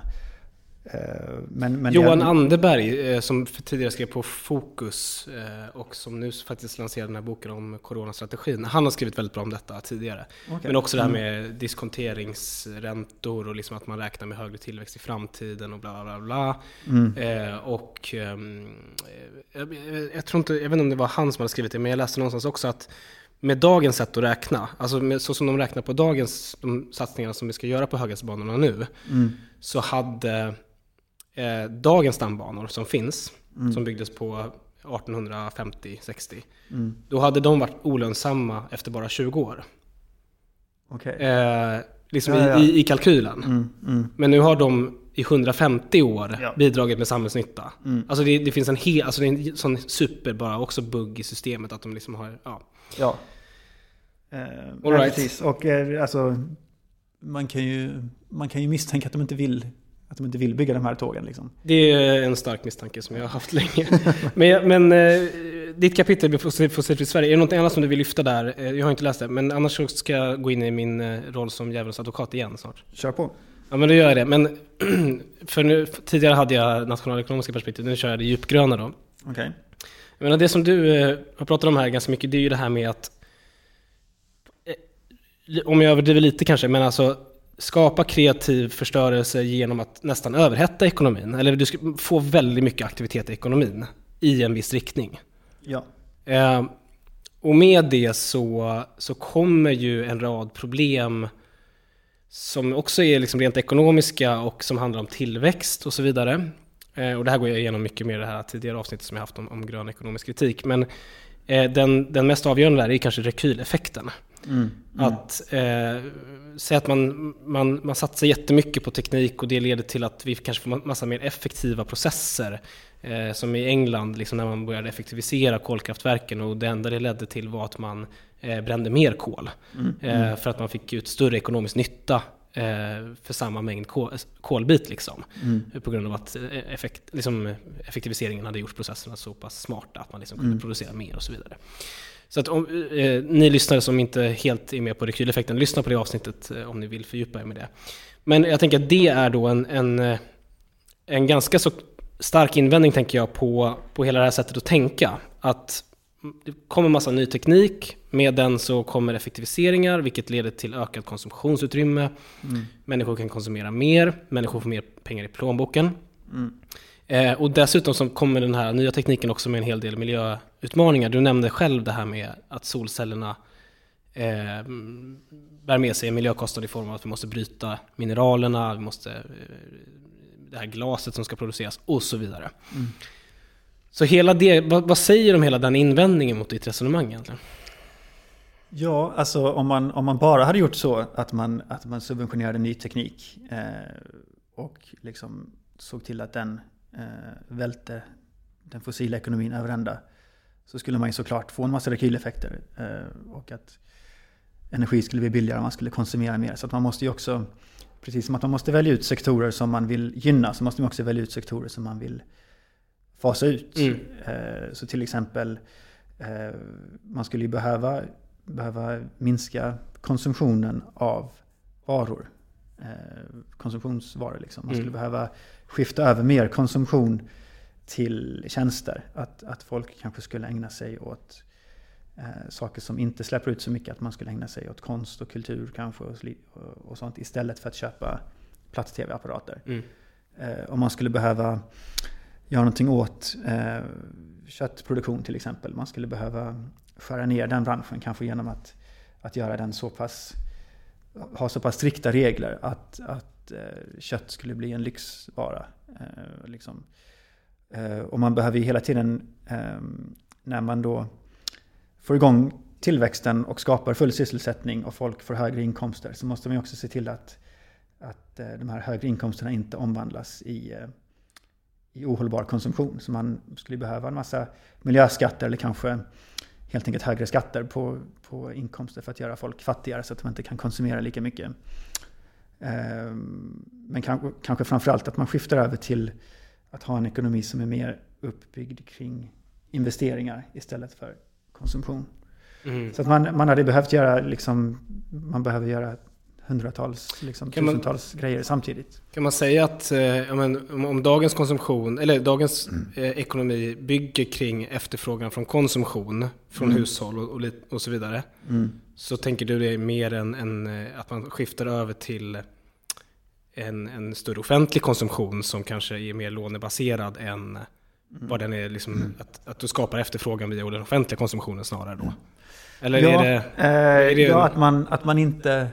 Eh, men, men Johan Anderberg, eh, som för tidigare skrev på Fokus eh, och som nu faktiskt lanserade den här boken om coronastrategin. Han har skrivit väldigt bra om detta tidigare. Okej. Men också det här Mm. med diskonteringsräntor och liksom att man räknar med högre tillväxt i framtiden och bla bla bla. Mm. Eh, och ehm, eh, jag, jag, jag tror inte, jag vet inte om det var han som hade skrivit det, men jag läste någonstans också att med dagens sätt att räkna, alltså med, så som de räknar på dagens de satsningarna som vi ska göra på höghastighetsbanorna nu, Mm. så hade eh, dagens stambanor som finns, som byggdes på 1850-60, Mm. då hade de varit olönsamma efter bara 20 år. Okej. Eh, liksom Ja, ja. I, i, i kalkylen. Mm, mm. Men nu har de i 150 år Ja. bidragit med samhällsnytta. Mm. Alltså det, det finns en hel, alltså det är en sån super bara också bugg i systemet att de liksom har, ja. Ja. Eh, All right. Precis. Och eh, alltså, man kan, ju, man kan ju misstänka att de inte vill, att de inte vill bygga de här tågen. Liksom. Det är en stark misstanke som jag har haft länge. <laughs> men men eh, ditt kapitel Fossil- Fossilfritt Sverige, är det något annat som du vill lyfta där? Eh, jag har inte läst det, men annars ska jag gå in i min eh, roll som djävulens advokat igen snart. Kör på. Ja men då gör jag det. Men <clears throat> för nu, tidigare hade jag nationalekonomiska perspektiv, nu kör jag det djupgröna då. Okej. Jag menar, det som du har pratat om här ganska mycket, det är ju det här med att om jag överdriver lite kanske, men alltså skapa kreativ förstörelse genom att nästan överhetta ekonomin. Eller du ska få väldigt mycket aktivitet i ekonomin i en viss riktning. Ja. Eh, och med det så, så kommer ju en rad problem som också är liksom rent ekonomiska och som handlar om tillväxt och så vidare. Eh, och det här går jag igenom mycket mer i det här tidigare avsnittet som jag haft om, om grön ekonomisk kritik. Men eh, den, den mest avgörande där är kanske rekyleffekten. Mm. Att eh, säga att man, man, man satsar jättemycket på teknik och det leder till att vi kanske får ma- massa mer effektiva processer. Eh, som i England, liksom när man började effektivisera kolkraftverken och det enda det ledde till var att man eh, brände mer kol. Eh, för att man fick ut större ekonomisk nytta eh, för samma mängd kol, kolbit. Liksom. På grund av att eh, effekt, liksom, effektiviseringen hade gjort processerna så pass smarta att man liksom kunde producera mer och så vidare. Så att om eh, ni lyssnare som inte helt är med på rekyleffekten, lyssna på det avsnittet eh, om ni vill fördjupa er med det. Men jag tänker att det är då en, en, eh, en ganska så stark invändning tänker jag på, på hela det här sättet att tänka. Att det kommer massa ny teknik, med den så kommer effektiviseringar vilket leder till ökat konsumtionsutrymme. Människor kan konsumera mer, människor får mer pengar i plånboken. Eh, och dessutom så kommer den här nya tekniken också med en hel del miljöutmaningar. Du nämnde själv det här med att solcellerna eh, mm, bär med sig en miljökostnad i form av att vi måste bryta mineralerna, vi måste, eh, det här glaset som ska produceras och så vidare. Så hela det, vad, vad säger du om hela den invändningen mot ditt resonemang egentligen? Ja, alltså om man, om man bara hade gjort så att man, att man subventionerade ny teknik eh, och liksom såg till att den välte den fossila ekonomin över ända så skulle man ju såklart få en massa rekyleffekter eh, och att energi skulle bli billigare och man skulle konsumera mer. Så att man måste ju också, precis som att man måste välja ut sektorer som man vill gynna så måste man också välja ut sektorer som man vill fasa ut. Mm. Eh, så till exempel eh, man skulle ju behöva, behöva minska konsumtionen av varor. Eh, konsumtionsvaror liksom. Man skulle Mm. behöva skifta över mer konsumtion till tjänster. Att, att folk kanske skulle ägna sig åt eh, saker som inte släpper ut så mycket. Att man skulle ägna sig åt konst och kultur kanske och, och, sånt istället för att köpa plats-tv-apparater. Mm. Eh, om man skulle behöva göra någonting åt eh, köttproduktion till exempel. Man skulle behöva skära ner den branschen kanske genom att, att göra den så pass ha så pass strikta regler att, att eh, kött skulle bli en lyxvara. Eh, liksom. eh, och man behöver ju hela tiden, eh, när man då får igång tillväxten och skapar full sysselsättning och folk får högre inkomster så måste man ju också se till att, att eh, de här högre inkomsterna inte omvandlas i, eh, i ohållbar konsumtion. Så man skulle behöva en massa miljöskatter eller kanske helt enkelt högre skatter på, på inkomster för att göra folk fattigare så att de inte kan konsumera lika mycket. Ehm, men kanske, kanske framförallt att man skiftar över till att ha en ekonomi som är mer uppbyggd kring investeringar istället för konsumtion. Mm. Så att man, man hade behövt göra, liksom, man behöver göra hundratals, liksom, kan tusentals man, grejer samtidigt. Kan man säga att eh, om, om, dagens konsumtion, eller dagens mm. eh, ekonomi bygger kring efterfrågan från konsumtion, från mm. hushåll och, och, och, så vidare. Mm. Så tänker du det är mer än, än eh, att man skiftar över till en, en större offentlig konsumtion som kanske är mer lånebaserad än mm. vad den är, liksom, mm. att, att du skapar efterfrågan via den offentliga konsumtionen snarare då? Eller ja, är det, är det... ja att, man, att man inte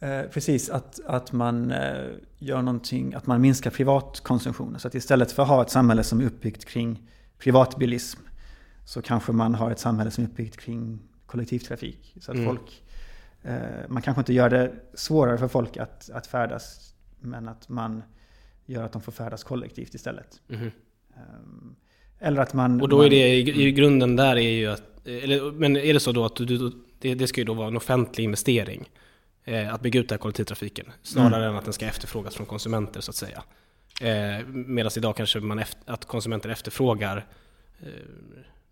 Eh, precis, att, att man eh, gör någonting, att man minskar privatkonsumtionen. Så att istället för att ha ett samhälle som är uppbyggt kring privatbilism så kanske man har ett samhälle som är uppbyggt kring kollektivtrafik. Så att mm. folk, eh, man kanske inte gör det svårare för folk att, att färdas men att man gör att de får färdas kollektivt istället. Mm. Eller att man... Och då är det i, i grunden där är ju att, eller, men är det så då att du, du, det, det ska ju då vara en offentlig investering? Eh, att bygga ut den här kollektivtrafiken. Snarare mm. än att den ska efterfrågas från konsumenter så att säga. Eh, Medan idag kanske man efter, att konsumenter efterfrågar eh,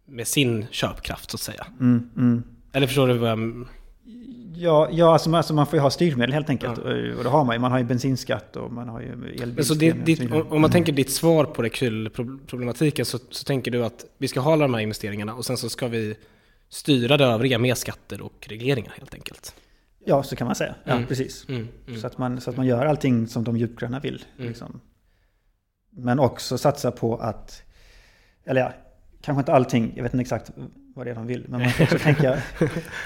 med sin köpkraft så att säga. Mm, mm. Eller förstår du vad jag... Ja, ja alltså, man, alltså man får ju ha styrmedel helt enkelt. Ja. Och det har man ju. Man har ju bensinskatt och man har ju elbilspremie. Om man tänker ditt svar på rekylproblematiken så, så tänker du att vi ska ha alla de här investeringarna och sen så ska vi styra det övriga med skatter och regleringar helt enkelt. Ja, så kan man säga. Ja, mm. precis. Mm. Mm. Så, att man, så att man gör allting som de djupgröna vill. Mm. Liksom. Men också satsa på att, eller ja, kanske inte allting, jag vet inte exakt vad det är de vill. Men man får också <laughs> tänka,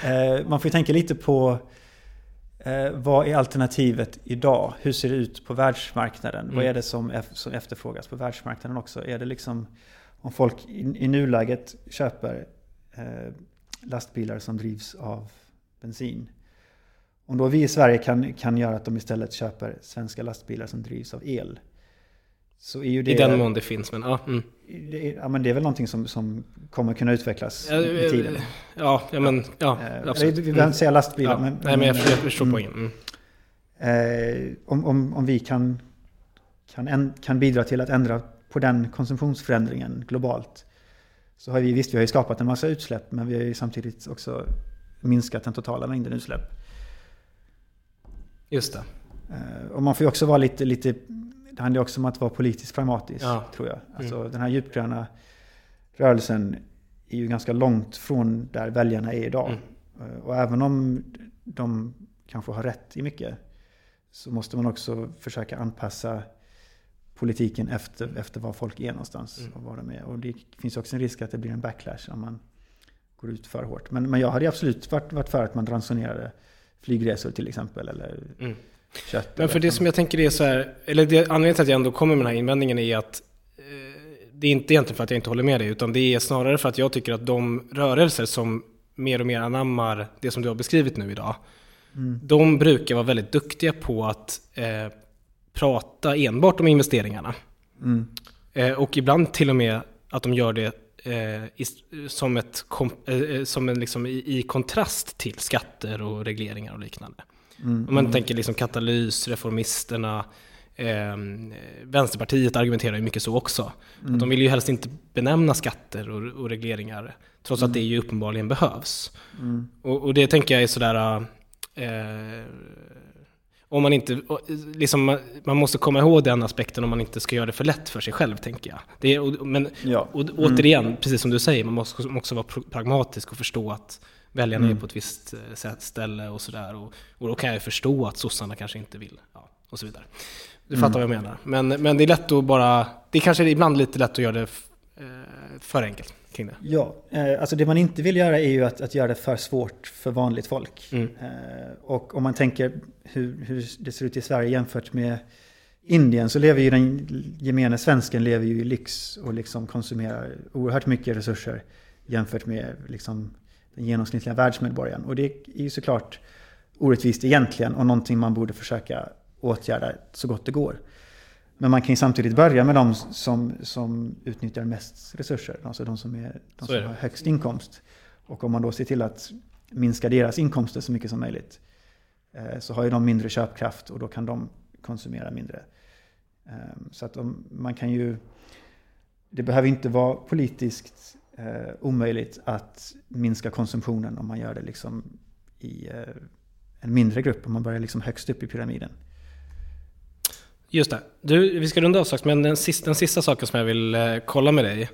eh, man får tänka lite på eh, vad är alternativet idag? Hur ser det ut på världsmarknaden? Vad mm. är det som, som efterfrågas på världsmarknaden också? Är det liksom, om folk i, i nuläget köper eh, lastbilar som drivs av bensin om då vi i Sverige kan, kan göra att de istället köper svenska lastbilar som drivs av el. Så är ju det, I den mån det finns, men ja. Mm. Det, ja men det är väl någonting som, som kommer kunna utvecklas ja, i tiden. Ja, ja men ja, eh, absolut. Vi behöver inte säga lastbilar. Ja, men, nej, men jag, jag förstår mm, poängen. Mm. Eh, om, om, om vi kan, kan, en, kan bidra till att ändra på den konsumtionsförändringen globalt. Så har vi, visst vi har ju skapat en massa utsläpp, men vi har ju samtidigt också minskat den totala mängden utsläpp. Just det. Eh, och man får ju också vara lite, lite det handlar också om att vara politiskt pragmatisk, ja. tror jag. Alltså mm. den här djupgröna rörelsen är ju ganska långt från där väljarna är idag. Mm. Eh, och även om de kanske har rätt i mycket så måste man också försöka anpassa politiken efter, efter var folk är någonstans. Mm. Och, var de är. och det finns också en risk att det blir en backlash om man går ut för hårt. Men, men jag hade absolut varit, varit för att man ransonerade flygresor till exempel. Eller mm. kött. Men för det som jag tänker är så här, eller det, anledningen till att jag ändå kommer med den här invändningen är att eh, det är inte egentligen för att jag inte håller med dig, utan det är snarare för att jag tycker att de rörelser som mer och mer anammar det som du har beskrivit nu idag, mm. de brukar vara väldigt duktiga på att eh, prata enbart om investeringarna. Mm. Eh, och ibland till och med att de gör det i, som, ett, eh, eh, som en liksom i, i, kontrast till skatter och regleringar och liknande. Mm, Om man mm. tänker liksom katalys, reformisterna, eh, Vänsterpartiet argumenterar ju mycket så också. Mm. de vill ju helst inte benämna skatter och, och regleringar, trots att mm. det ju uppenbarligen behövs. Mm. Och, och, det tänker jag är sådär, eh, om man inte, liksom, man måste komma ihåg den aspekten om man inte ska göra det för lätt för sig själv, tänker jag. Det är, men ja. och, mm. återigen, precis som du säger, man måste också vara pragmatisk och förstå att väljarna mm. är på ett visst eh, ställe och sådär. Och, och då kan jag förstå att sossarna kanske inte vill ja, och så vidare. Du fattar vad jag menar. Men, men det är lätt att bara, det är kanske ibland lite lätt att göra det eh, för enkelt kring det. Ja, eh, alltså det man inte vill göra är ju att, att göra det för svårt för vanligt folk. Mm. Eh, och om man tänker hur, hur det ser ut i Sverige jämfört med Indien så lever ju den gemene svensken lever ju i lyx och liksom konsumerar oerhört mycket resurser jämfört med liksom den genomsnittliga världsmedborgaren. Och det är ju såklart orättvist egentligen och någonting man borde försöka åtgärda så gott det går. Men man kan ju samtidigt börja med de som, som utnyttjar mest resurser, alltså de som, är, de är som det. har högst inkomst. Och om man då ser till att minska deras inkomster så mycket som möjligt eh, så har ju de mindre köpkraft och då kan de konsumera mindre. Eh, Så att om, man kan ju... Det behöver inte vara politiskt eh, omöjligt att minska konsumtionen om man gör det liksom i eh, en mindre grupp, om man börjar liksom högst upp i pyramiden. Just det. Du, vi ska runda av strax, men den sista, den sista saken som jag vill eh, kolla med dig.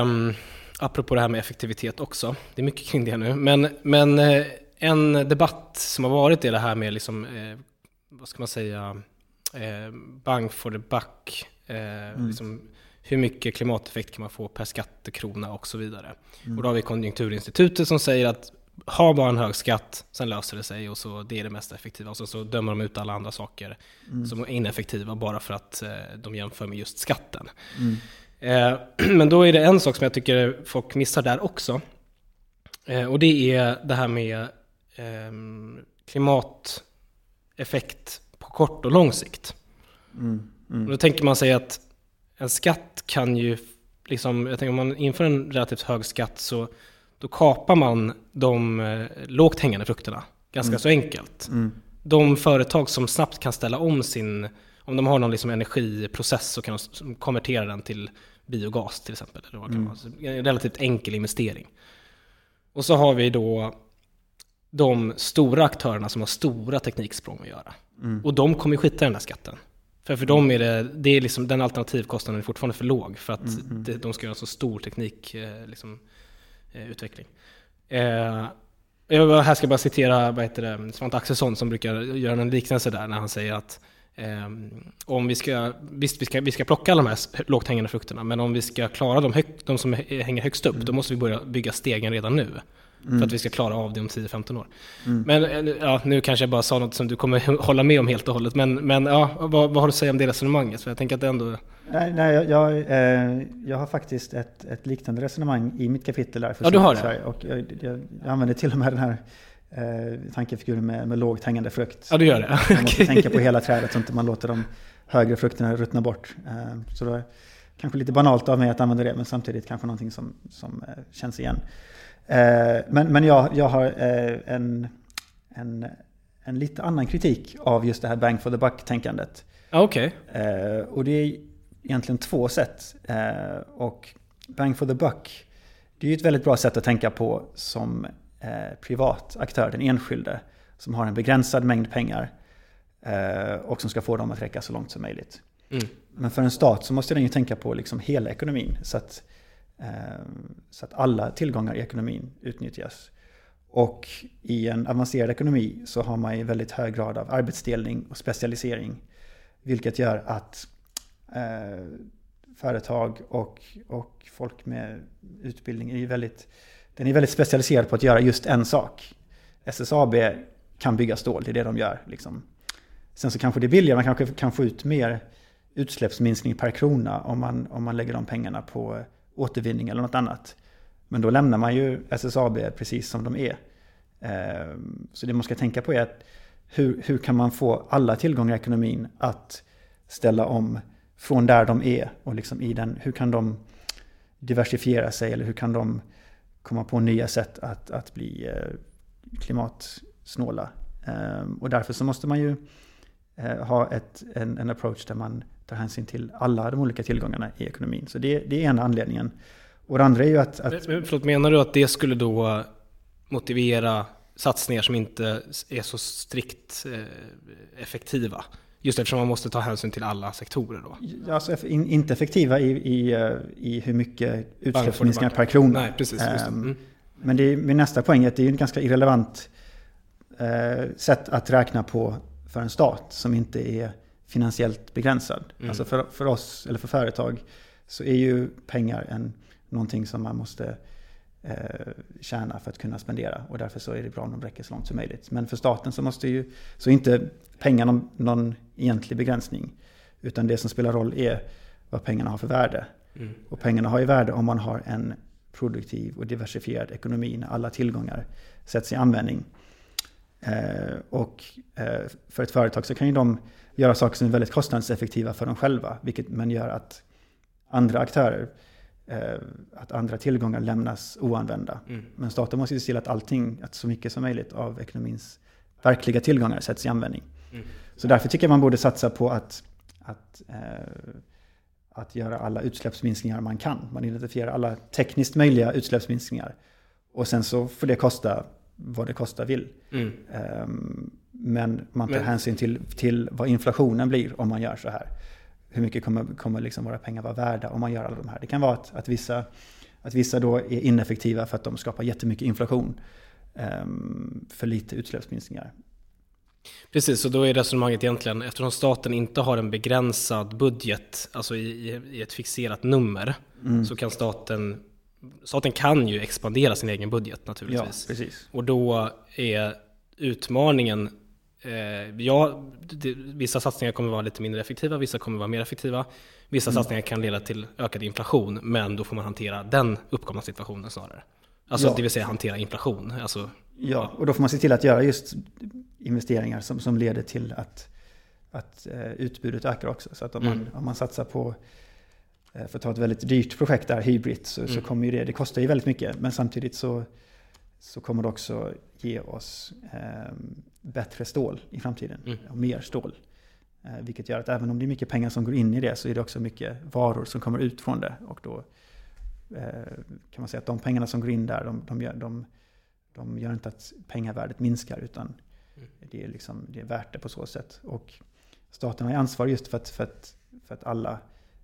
Um, apropå det här med effektivitet också. Det är mycket kring det nu. Men, men eh, en debatt som har varit är det här med, liksom, eh, vad ska man säga, eh, bang for the buck. Eh, liksom, hur mycket klimateffekt kan man få per skattekrona och så vidare. Och då har vi Konjunkturinstitutet som säger att ha bara en hög skatt, sen löser det sig och så det är det mest effektiva. Och så, så dömer de ut alla andra saker som är ineffektiva bara för att eh, de jämför med just skatten. Eh, <clears throat> men då är det en sak som jag tycker folk missar där också. Eh, och det är det här med ehm, klimateffekt på kort och lång sikt. Och då tänker man sig att en skatt kan ju, liksom, jag tänker om man inför en relativt hög skatt så då kapar man de eh, lågt hängande frukterna ganska så enkelt. De företag som snabbt kan ställa om sin, om de har någon liksom energiprocess så kan de konvertera den till biogas till exempel. Eller vad kan vara. Det är en relativt enkel investering. Och så har vi då de stora aktörerna som har stora tekniksprång att göra. Och de kommer skita i den här skatten. För för dem är det, det är liksom, den alternativkostnaden är fortfarande för låg för att det, de ska göra så stor teknik, eh, liksom, utveckling. Eh, jag här ska jag bara citera vad heter det, Svante Axelsson som brukar göra en liknelse där när han säger att eh, om vi ska, visst vi ska, vi ska plocka alla de här lågt hängande frukterna, men om vi ska klara de, hög, de som hä- hänger högst upp, då måste vi börja bygga stegen redan nu. För att vi ska klara av det om 10-15 år. Men eh, ja, nu kanske jag bara sa något som du kommer hålla med om helt och hållet. Men, men ja, vad, vad har du att säga om det resonemanget? För jag tänker att det ändå... Nej, nej jag, jag, eh, jag har faktiskt ett, ett liknande resonemang i mitt kapitel där. För Ja, du har det. Och jag, jag, jag använder till och med den här eh, tankefiguren med, med lågt hängande frukt. Ja, du gör det? Man <laughs> måste tänka på hela trädet så att man låter de högre frukterna ruttna bort. Eh, Så då är kanske lite banalt av mig att använda det, men samtidigt kanske någonting som, som eh, känns igen. Eh, Men, men jag, jag har eh, en, en, en lite annan kritik av just det här bang for the buck-tänkandet. Ja, okej. Eh, och det är egentligen två sätt. Och bang for the buck, det är ju ett väldigt bra sätt att tänka på som privat aktör, den enskilde, som har en begränsad mängd pengar och som ska få dem att räcka så långt som möjligt. Mm. Men för en stat så måste den ju tänka på liksom hela ekonomin. Så att, Eh, så att alla tillgångar i ekonomin utnyttjas. Och i en avancerad ekonomi så har man ju väldigt hög grad av arbetsdelning och specialisering. Vilket gör att eh, företag och, och folk med utbildning är väldigt, den är väldigt specialiserad på att göra just en sak. SSAB kan bygga stål, det är det de gör. Liksom. Sen så kanske det är billigare, man kanske kan få ut mer utsläppsminskning per krona om man, om man lägger de pengarna på återvinning eller något annat. Men då lämnar man ju SSAB precis som de är. Ehm, så det man ska tänka på är att hur, hur kan man få alla tillgångar i ekonomin att ställa om från där de är och liksom i den, hur kan de diversifiera sig eller hur kan de komma på nya sätt att, att bli eh, klimatsnåla. Ehm, och därför så måste man ju eh, ha ett, en, en approach där man tar hänsyn till alla de olika tillgångarna i ekonomin. Så det, det är ena anledningen. Och det andra är ju att... att Men- Förlåt, menar du att det skulle då motivera satsningar som inte är så strikt eh, effektiva? Just eftersom man måste ta hänsyn till alla sektorer då? Alltså in, inte effektiva i, i, i hur mycket utsläppsminskningar per krona. Nej, precis. Ehm, Mm. Men det är, min nästa poäng är att det är en ganska irrelevant eh, sätt att räkna på för en stat som inte är finansiellt begränsad. Mm. Alltså för, för oss, eller för företag, så är ju pengar en, någonting som man måste eh, tjäna för att kunna spendera. Och därför så är det bra om de räcker så långt som möjligt. Men för staten så måste ju, så är inte pengar någon, någon egentlig begränsning. Utan det som spelar roll är vad pengarna har för värde. Mm. Och pengarna har ju värde om man har en produktiv och diversifierad ekonomi när alla tillgångar sätts i användning. Eh, och eh, för ett företag så kan ju de göra saker som är väldigt kostnadseffektiva för dem själva, vilket men gör att andra aktörer, eh, att andra tillgångar lämnas oanvända. Mm. Men staten måste se till att allting, att så mycket som möjligt av ekonomins verkliga tillgångar sätts i användning. Mm. Så därför tycker jag man borde satsa på att, att eh, att göra alla utsläppsminskningar man kan. Man identifierar alla tekniskt möjliga utsläppsminskningar. Och sen så får det kosta vad det kostar vill. Mm. Um, men man tar men... hänsyn till, till vad inflationen blir om man gör så här. Hur mycket kommer, kommer liksom våra pengar vara värda om man gör alla de här. Det kan vara att, att, vissa, att vissa då är ineffektiva för att de skapar jättemycket inflation. Um, för lite utsläppsminskningar. Precis, och då är resonemanget egentligen, eftersom staten inte har en begränsad budget, alltså i, i ett fixerat nummer, mm. så kan staten, staten kan ju expandera sin egen budget naturligtvis. Ja, precis. Och då är utmaningen, ja, det, vissa satsningar kommer vara lite mindre effektiva, vissa kommer vara mer effektiva. Vissa mm. satsningar kan leda till ökad inflation, men då får man hantera den uppkomna situationen snarare. Alltså ja. det vill säga hantera inflation. Alltså, ja, och då får man se till att göra just investeringar som, som leder till att, att eh, utbudet ökar också. Så att om, mm. man, om man satsar på, eh, för att ta ett väldigt dyrt projekt där, Hybrid, så, mm. så kommer ju det, det kostar ju väldigt mycket. Men samtidigt så, så kommer det också ge oss eh, bättre stål i framtiden. Mm. Och mer stål. Eh, vilket gör att även om det är mycket pengar som går in i det så är det också mycket varor som kommer ut från det. Och då eh, kan man säga att de pengarna som går in där, de, de, gör, de, de gör inte att pengavärdet minskar utan det, är liksom, det är värt det på så sätt. Och staten har ansvar just för att, för, att, för att alla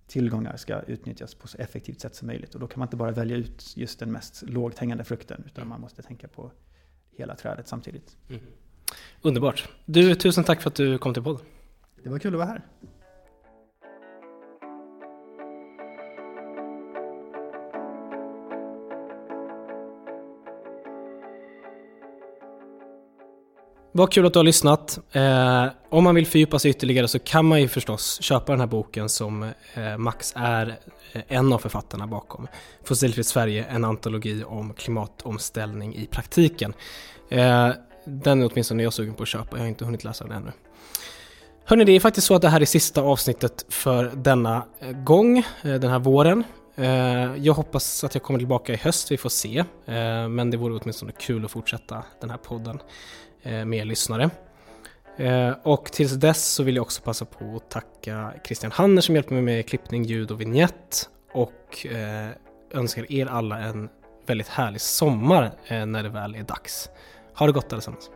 tillgångar ska utnyttjas på så effektivt sätt som möjligt. Och då kan man inte bara välja ut just den mest lågt hängande frukten, utan man måste tänka på hela trädet samtidigt. Mm. Underbart. Du, tusen tack för att du kom till podden. Det var kul att vara här. Vad kul att du har lyssnat. Eh, om man vill fördjupa sig ytterligare så kan man ju förstås köpa den här boken som eh, Max är eh, en av författarna bakom. Fossilfritt Sverige, en antologi om klimatomställning i praktiken. Eh, den är åtminstone jag sugen på att köpa, jag har inte hunnit läsa den ännu. Hörni, det är faktiskt så att det här är sista avsnittet för denna eh, gång, eh, den här våren. Jag hoppas att jag kommer tillbaka i höst, vi får se. Men det vore åtminstone kul att fortsätta den här podden. Eh, med mer lyssnare. Eh, och tills dess så vill jag också passa på att tacka Christian Hanner som hjälper mig med klippning, ljud och vignett och eh, önskar er alla en väldigt härlig sommar när det väl är dags. Ha det gott allesammans!